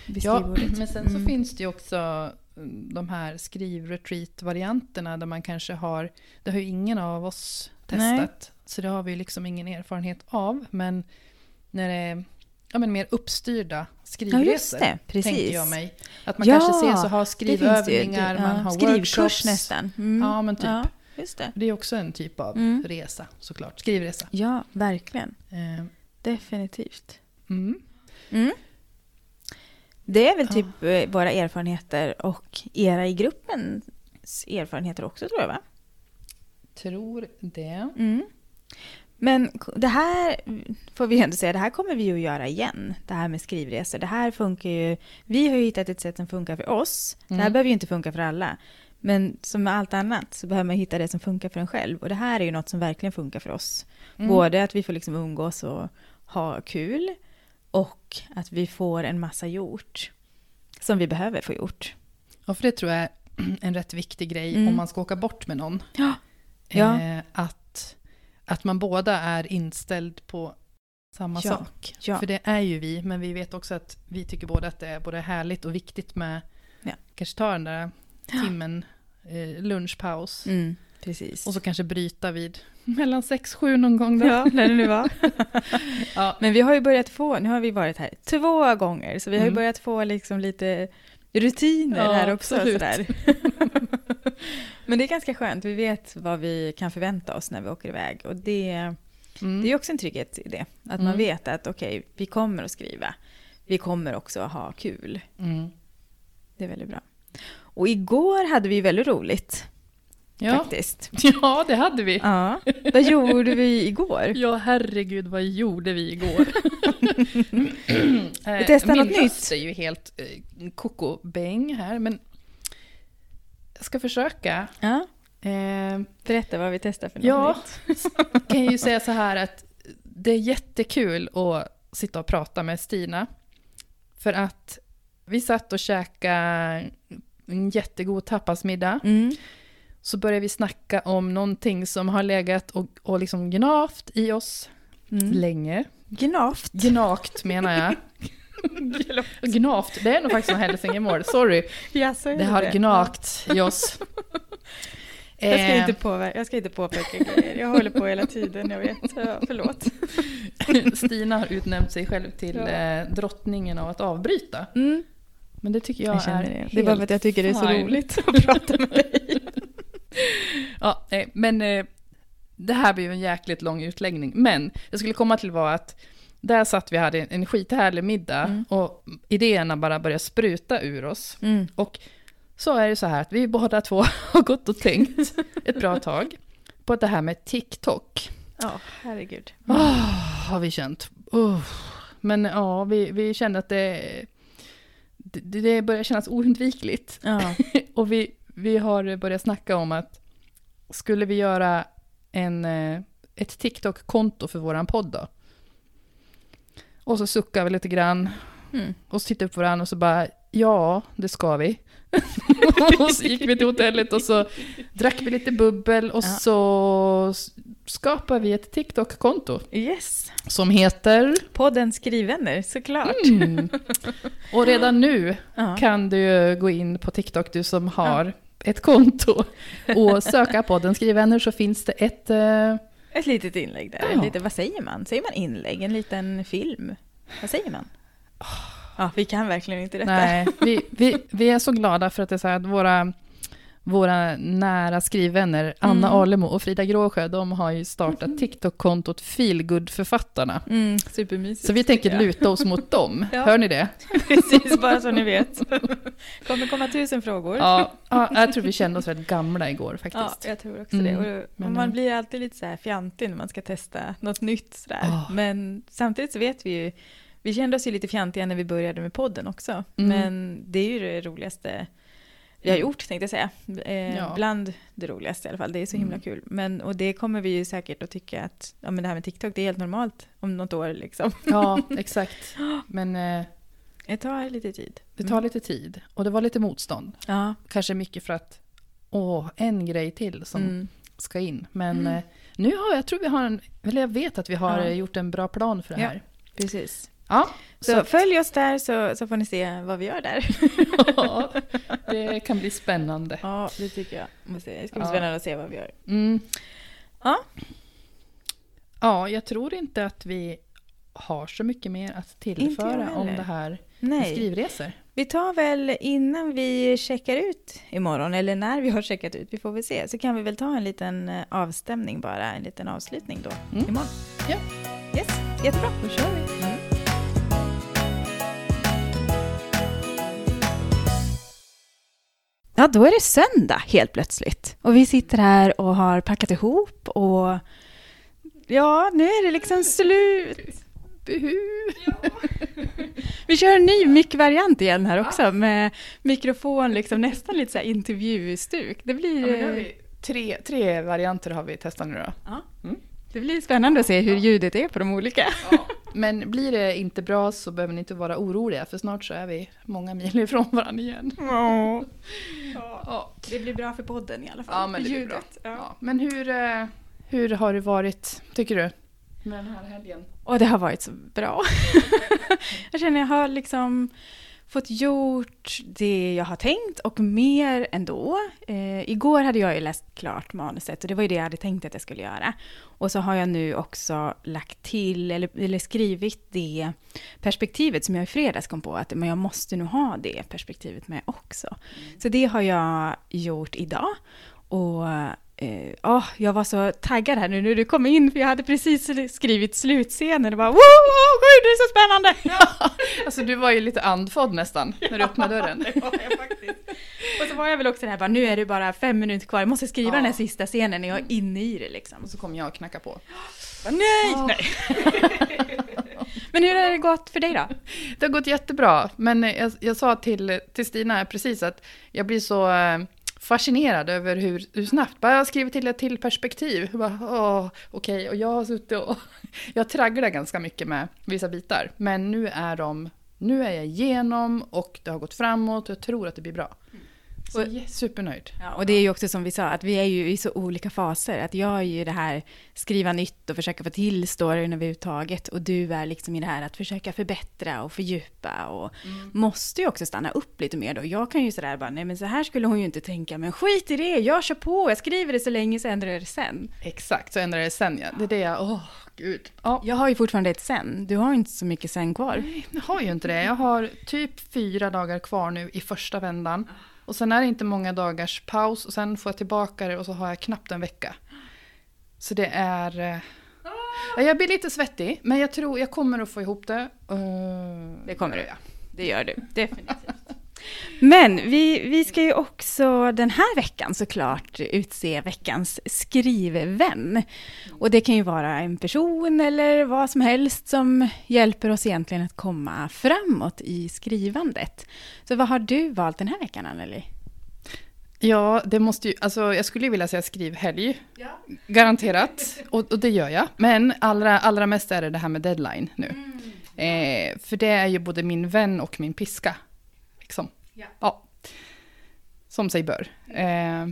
ja, men sen så Mm. finns det ju också mm, de här skriv-retreat-varianterna där man kanske har, det har ju ingen av oss Nej. testat, så det har vi liksom ingen erfarenhet av, men när det är ja, men mer uppstyrda skrivresor, Ja, just det. Precis. tänker jag mig. Att man Ja, kanske ses och har ju. skrivövningar, man har Skrivkurs workshops. nästan. Mm. Ja, men typ. Ja, just det. Det är också en typ av Mm. resa såklart, skrivresa. Ja, verkligen. Eh, Definitivt. mm. Mm. Det är väl Ja. typ eh, våra erfarenheter och era i gruppens erfarenheter också tror jag va? Tror det. Men det här får vi ändå säga, det här kommer vi ju att göra igen. Det här med skrivresor. Det här funkar ju. Vi har ju hittat ett sätt som funkar för oss. Det här Mm. behöver ju inte funka för alla. Men som med allt annat så behöver man hitta det som funkar för en själv. Och det här är ju något som verkligen funkar för oss. Mm. Både att vi får liksom umgås och ha kul och att vi får en massa gjort som vi behöver få gjort. Ja, för det tror jag är en rätt viktig grej Mm. om man ska åka bort med någon. Ja. Eh, att, att man båda är inställd på samma Ja. sak. Ja. För det är ju vi, men vi vet också att vi tycker båda att det är både härligt och viktigt med Ja. kanske ta den där timmen eh, lunchpaus. Mm, precis. Och så kanske bryta vid mellan sex sju någon gång. Då. Ja, när det nu var. [laughs] Ja. Men vi har ju börjat få, nu har vi varit här två gånger, så vi har ju Mm. börjat få liksom lite rutiner Ja, här också. absolut. Sådär. [laughs] Men det är ganska skönt, vi vet vad vi kan förvänta oss när vi åker iväg. Och det, Mm. det är också en trygghet i det. Att Mm. man vet att okej, vi kommer att skriva. Vi kommer också att ha kul. Mm. Det är väldigt bra. Och igår hade vi väldigt roligt Ja. faktiskt. [laughs] ja, det hade vi. Ja. Vad gjorde vi igår? [laughs] Ja, herregud, vad gjorde vi igår? Eh, Vi testar Min något röst är ju helt eh, kokobäng här, men jag ska försöka. Ja. Eh, Berätta vad vi testar för något Ja. nytt. [laughs] kan ju säga så här att det är jättekul att sitta och prata med Stina. För att vi satt och käkade en jättegod tapasmiddag. Mm. Så började vi snacka om någonting som har legat och, och liksom gnavt i oss Mm. länge. Gnavt. Gnagt menar jag. Gnavt, det är nog faktiskt något hälsingemål, sorry. Jaså, är Det har gnagt i oss. [laughs] Jag ska, Eh, inte påverka, jag ska inte påpeka grejer. Jag håller på hela tiden, jag vet. Ja, förlåt. [laughs] Stina har utnämnt sig själv till Ja. eh, drottningen av att avbryta. Mm. Men det tycker jag, Jag är det. Det är bara för att jag tycker det är så roligt att prata med dig. [laughs] Ja, nej, men eh, det här blir ju en jäkligt lång utläggning. Men jag skulle komma till var att där satt vi hade en skithärlig middag Mm. och idéerna bara började spruta ur oss. Mm. Och så är det så här att vi båda två [laughs] har gått och tänkt ett bra tag på det här med TikTok. Ja, herregud. Oh, har vi känt. Oh. Men ja, vi, vi kände att det, det, det börjar kännas oundvikligt. Ja. [laughs] Och vi, vi har börjat snacka om att skulle vi göra en, eh, ett TikTok-konto för våran podd då? Och så suckar vi lite grann Mm. och så tittar vi på varandra och så bara, ja, det ska vi. [laughs] och så gick vi till hotellet och så drack vi lite bubbel och Ja. så s- skapade vi ett TikTok-konto Yes. som heter... Podden Skrivvänner, såklart. Mm. Och redan nu Ja. kan du gå in på TikTok, du som har ett konto, och söka på den skrivvänner så finns det ett... eh, Ett litet inlägg där. Ja. Lite, vad säger man? Säger man inlägg? En liten film? Vad säger man? Ja, vi kan verkligen inte detta. nej, vi, vi, vi är så glada för att det är så här att våra, våra nära skrivvänner, Anna Mm. Alemo och Frida Gråsjö, de har ju startat TikTok-kontot Feelgood-författarna. Mm, supermysigt. Så vi tänker luta oss mot dem. [laughs] Ja. Hör ni det? [laughs] Precis, bara så ni vet. [laughs] kommer komma tusen frågor. Ja, ja, jag tror vi kände oss rätt gamla igår Ja, faktiskt. jag tror också Mm, det. Och, man blir alltid lite så här fjantig när man ska testa något nytt sådär. Ah. Men samtidigt så vet vi ju, vi kände oss ju lite fjantiga när vi började med podden också. Mm. Men det är ju det roligaste vi har gjort tänkte jag säga. Eh, Ja. Bland det roligaste i alla fall. Det är så himla Mm. kul. Men, och det kommer vi ju säkert att tycka att ja, men det här med TikTok det är helt normalt om något år liksom. Ja, [laughs] exakt. Men eh, Det tar lite tid. det tar lite tid och det var lite motstånd. Ja. Kanske mycket för att, åh, en grej till som Mm. ska in. Men eh, nu har jag tror vi har en, eller jag vet att vi har Ja. gjort en bra plan för det här. Precis. Ja, Så, så, följ oss där så, så får ni se vad vi gör där. [laughs] ja, det kan bli spännande. Ja, det tycker jag. Det ska bli spännande att se vad vi gör. Mm. Ja. Ja, jag tror inte att vi har så mycket mer att tillföra om det här Nej, skrivresor. vi tar väl innan vi checkar ut imorgon, eller när vi har checkat ut, vi får väl se, så kan vi väl ta en liten eh, avstämning bara, en liten avslutning då, Mm. imorgon. Ja. Yes, jättebra. Då kör vi. Ja, då är det söndag helt plötsligt. Och vi sitter här och har packat ihop och ja, nu är det liksom slut. Buhu. Vi kör en ny mic-variant igen här också med mikrofon, liksom nästan lite så här intervjustuk. Det blir, Ja, vi tre, tre varianter har vi testat nu då. det blir spännande att se hur ljudet är på de olika. Men blir det inte bra så behöver ni inte vara oroliga för snart så är vi många mil ifrån varandra igen. Ja, Det blir bra för podden i alla fall. ja men det blir bra. Ja. Ja. Men hur, eh, hur har det varit, tycker du? Med den här helgen? Och det har varit så bra. [laughs] jag känner jag har liksom fått gjort det jag har tänkt och mer ändå. Eh, igår hade jag ju läst klart manuset och det var ju det jag hade tänkt att jag skulle göra. Och så har jag nu också lagt till, eller, eller skrivit det perspektivet som jag i fredags kom på, att men jag måste nog ha det perspektivet med också. Så det har jag gjort idag. Och åh, jag var så taggad här nu när du kom in, för jag hade precis skrivit slutscenen och bara wow, wow, gud, det är så spännande! [laughs] Alltså du var ju lite andfådd nästan när du öppnade [laughs] dörren. det var jag faktiskt. Och så var jag väl också där, bara, nu är det bara fem minuter kvar, jag måste skriva Ja. den här sista scenen när jag är inne i det liksom. Och så kom jag och knackade på. [gasps] Bara, nej! nej. [laughs] Men hur har det gått för dig då? Det har gått jättebra, men jag, jag sa till, till Stina precis att jag blir så eh, fascinerad över hur, hur snabbt, bara jag skriver skrivit till ett till perspektiv. Okej, okay. okej, och jag har suttit och, [laughs] jag tragglar ganska mycket med vissa bitar, men nu är de, nu är jag igenom och det har gått framåt och jag tror att det blir bra. Så jag supernöjd. Ja, och det är ju också som vi sa, att vi är ju i så olika faser. Att jag är ju det här skriva nytt och försöka få till storyn överhuvudtaget. Och du är liksom i det här att försöka förbättra och fördjupa. Och måste ju också stanna upp lite mer då. Jag kan ju sådär bara, nej men så här skulle hon ju inte tänka. Men skit i det, jag kör på, jag skriver det så länge så ändrar jag det sen. Exakt, så ändrar det sen ja. Det är det jag, åh gud. Ja, Jag har ju fortfarande ett sen, du har ju inte så mycket sen kvar. jag har ju inte det. Jag har typ fyra dagar kvar nu i första vändan. Och sen är det inte många dagars paus och sen får jag tillbaka det och så har jag knappt en vecka. Så det är... eh, ja, Jag blir lite svettig, men jag tror jag kommer att få ihop det. Eh, Det kommer du, ja. Det gör du, definitivt. Men vi, vi ska ju också den här veckan såklart utse veckans skrivvän. Och det kan ju vara en person eller vad som helst som hjälper oss egentligen att komma framåt i skrivandet. Så vad har du valt den här veckan, Anneli? Ja, det måste ju, alltså jag skulle ju vilja säga skrivhelg. Garanterat. Och, och det gör jag. Men allra, allra mest är det det här med deadline nu. Eh, för det är ju både min vän och min piska. Liksom. Ja. Som sig bör. Eh,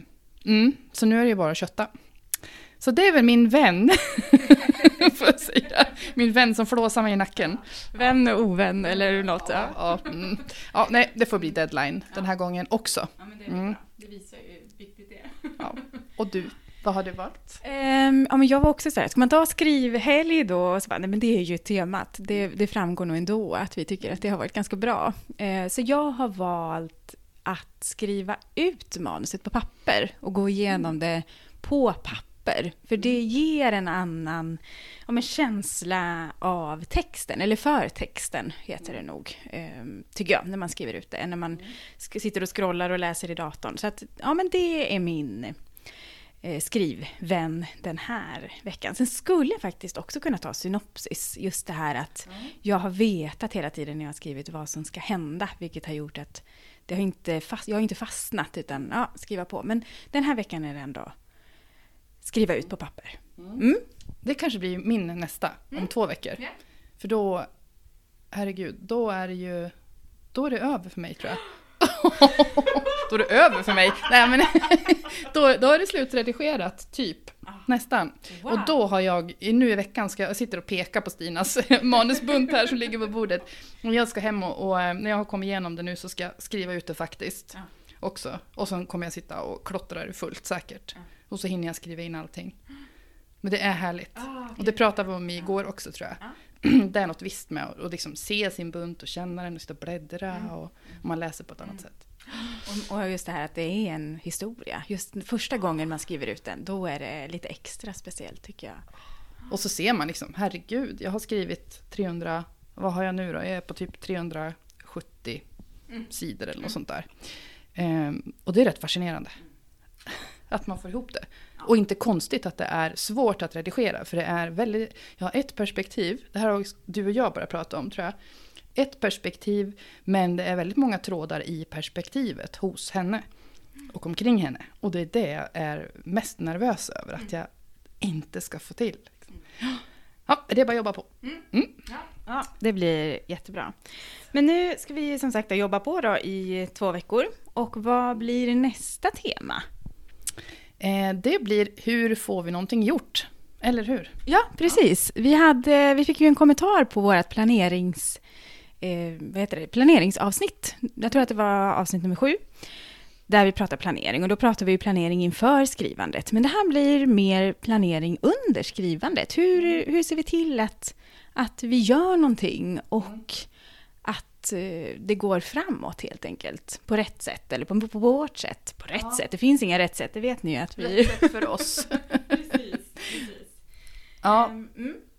mm, så nu är det ju bara att kötta. Så det är väl min vän, [laughs] får jag säga. Min vän som flåsar mig i nacken. Vän och ovän eller något? Ja. Ja, mm. ja, nej, det får bli deadline den här gången också. Ja, men det är Mm. Det visar ju hur viktigt det är. Ja. Och du, vad har du valt? Ehm, ja, men jag var också så här, ska man ta skrivhelg då? Så bara, nej, men det är ju temat. Det, det framgår nog ändå att vi tycker att det har varit ganska bra. Eh, så jag har valt att skriva ut manuset på papper och gå igenom det på papper. För det ger en annan ja, men känsla av texten, eller för texten heter det nog, eh, tycker jag, när man skriver ut det, än när man sk- sitter och scrollar och läser i datorn. Så att, ja men det är min eh, skrivvän den här veckan. Sen skulle jag faktiskt också kunna ta synopsis. Just det här att jag har vetat hela tiden när jag har skrivit vad som ska hända, vilket har gjort att det har inte fast, jag har inte fastnat utan ja, skriva på. Men den här veckan är det ändå skriva ut på papper. Mm. Det kanske blir min nästa om två veckor. Ja. För då, herregud, då är det ju, då är det över för mig tror jag. [gasps] [laughs] då är det över för mig. Nej men, [laughs] [laughs] då, då är det slutredigerat, typ. Nästan. Och då har jag, nu i veckan ska jag sitter och peka på Stinas [laughs] manusbunt här som ligger på bordet. Och jag ska hem och, och eh, när jag har kommit igenom det nu så ska jag skriva ut det faktiskt. Ja. Också. Och sen kommer jag sitta och klottra det fullt säkert. Och så hinner jag skriva in allting. Men det är härligt. Och det pratade vi om igår också tror jag. [clears throat] Det är något visst med att liksom se sin bunt och känna den och sitta och bläddra och, och man läser på ett annat sätt. Och, och just det här att det är en historia. Just första gången man skriver ut den, då är det lite extra speciellt tycker jag. Och så ser man liksom, herregud, jag har skrivit 300, vad har jag nu då? Jag är på typ 370 sidor eller något sånt där. Ehm, och det är rätt fascinerande. [laughs] Att man får ihop det. Och inte konstigt att det är svårt att redigera, för det är väldigt, jag har ett perspektiv, det här har du och jag bara pratat om tror jag. Ett perspektiv, men det är väldigt många trådar i perspektivet hos henne. Och omkring henne. Och det är det jag är mest nervös över, att jag inte ska få till. Liksom. Ja, det är bara att jobba på. Ja, det blir jättebra. Men nu ska vi som sagt jobba på då i två veckor. Och vad blir nästa tema? Eh, det blir hur får vi någonting gjort? Eller hur? Ja, precis. Vi, hade, vi fick ju en kommentar på vårt planerings, eh, vad heter det, planeringsavsnitt. Jag tror att det var avsnitt nummer sju. Där vi pratar planering. Och då pratar vi planering inför skrivandet. Men det här blir mer planering under skrivandet. Hur, hur ser vi till att, att vi gör någonting och att eh, det går framåt helt enkelt. På rätt sätt, eller på, på vårt sätt. På rätt sätt. Det finns inga rätt sätt, det vet ni ju att vi... för oss. [laughs] Ja,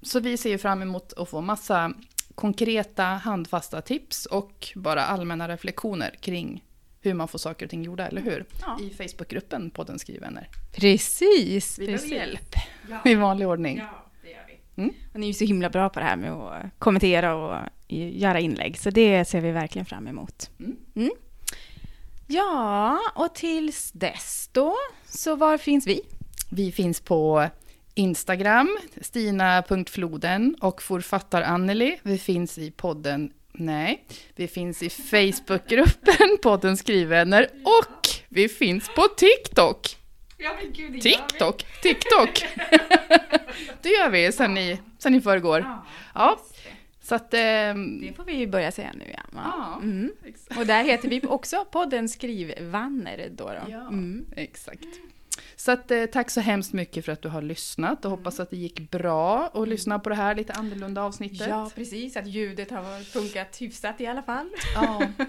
så vi ser ju fram emot att få massa konkreta handfasta tips och bara allmänna reflektioner kring hur man får saker och ting gjorda, eller hur? Ja. I Facebookgruppen podden Skrivvänner. Precis, Vi behöver hjälp [laughs] i vanlig ordning. Ja, det gör vi. Och ni är ju så himla bra på det här med att kommentera och göra inlägg, så det ser vi verkligen fram emot. Mm. Mm. Ja, och tills dess då, så var finns vi? Vi finns på Instagram, stina.floden och forfattar Anneli. Vi finns i podden Nej, vi finns i Facebookgruppen [laughs] podden Skrivvänner och vi finns på TikTok. Ja, men gud, TikTok, TikTok. [laughs] det gör vi sen i, sen i förrgår. Ja, så att... ehm, Det får vi ju börja säga nu, ja. va? Ja, Mm. exakt. Och där heter vi också podden Skrivvanner då. då. Ja. Mm. Exakt. Så att, eh, tack så hemskt mycket för att du har lyssnat och hoppas att det gick bra att lyssna på det här lite annorlunda avsnittet. Ja, precis. Att ljudet har funkat hyfsat i alla fall. Ja. [laughs]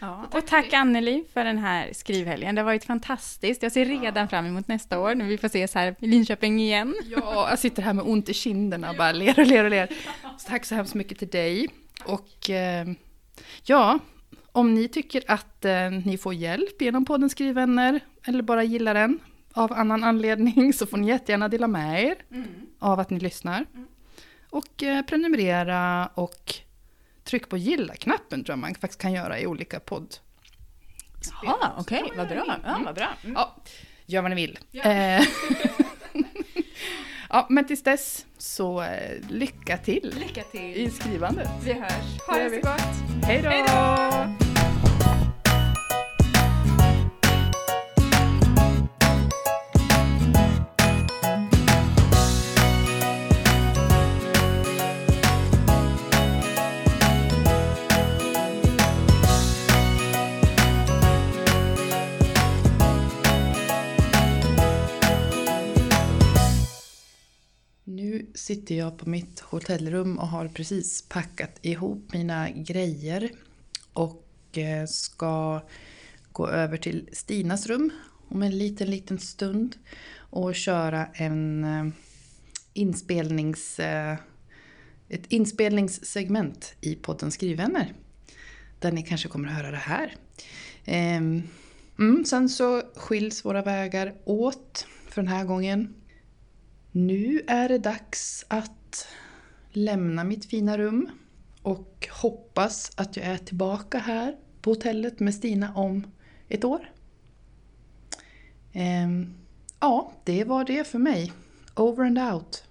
Ja. Och tack Anneli för den här skrivhelgen. Det har varit fantastiskt. Jag ser redan fram emot nästa år när vi får ses här i Linköping igen. Ja, [laughs] jag sitter här med ont i kinderna och bara ler och ler och ler. Så tack så hemskt mycket till dig. Och eh, ja, om ni tycker att eh, ni får hjälp genom podden Skrivvänner eller bara gillar den av annan anledning så får ni jättegärna dela med er av att ni lyssnar. Och eh, prenumerera och tryck på gilla-knappen tror jag man faktiskt kan göra i olika podd. Ja, okej, vad bra. Ja, vad bra. Mm. Ja, gör vad ni vill. Eh, [laughs] ja, men tills dess så eh, lycka till Lycka till. i skrivandet. Vi hörs. Ha det så gott. Hej då! Sitter jag på mitt hotellrum och har precis packat ihop mina grejer och eh, ska gå över till Stinas rum om en liten, liten stund och köra en eh, inspelnings, eh, ett inspelningssegment i podden Skrivvänner. Där ni kanske kommer att höra det här. Ehm, mm, sen så skiljs våra vägar åt för den här gången. Nu är det dags att lämna mitt fina rum och hoppas att jag är tillbaka här på hotellet med Stina om ett år. Ehm, ja, det var det för mig. Over and out.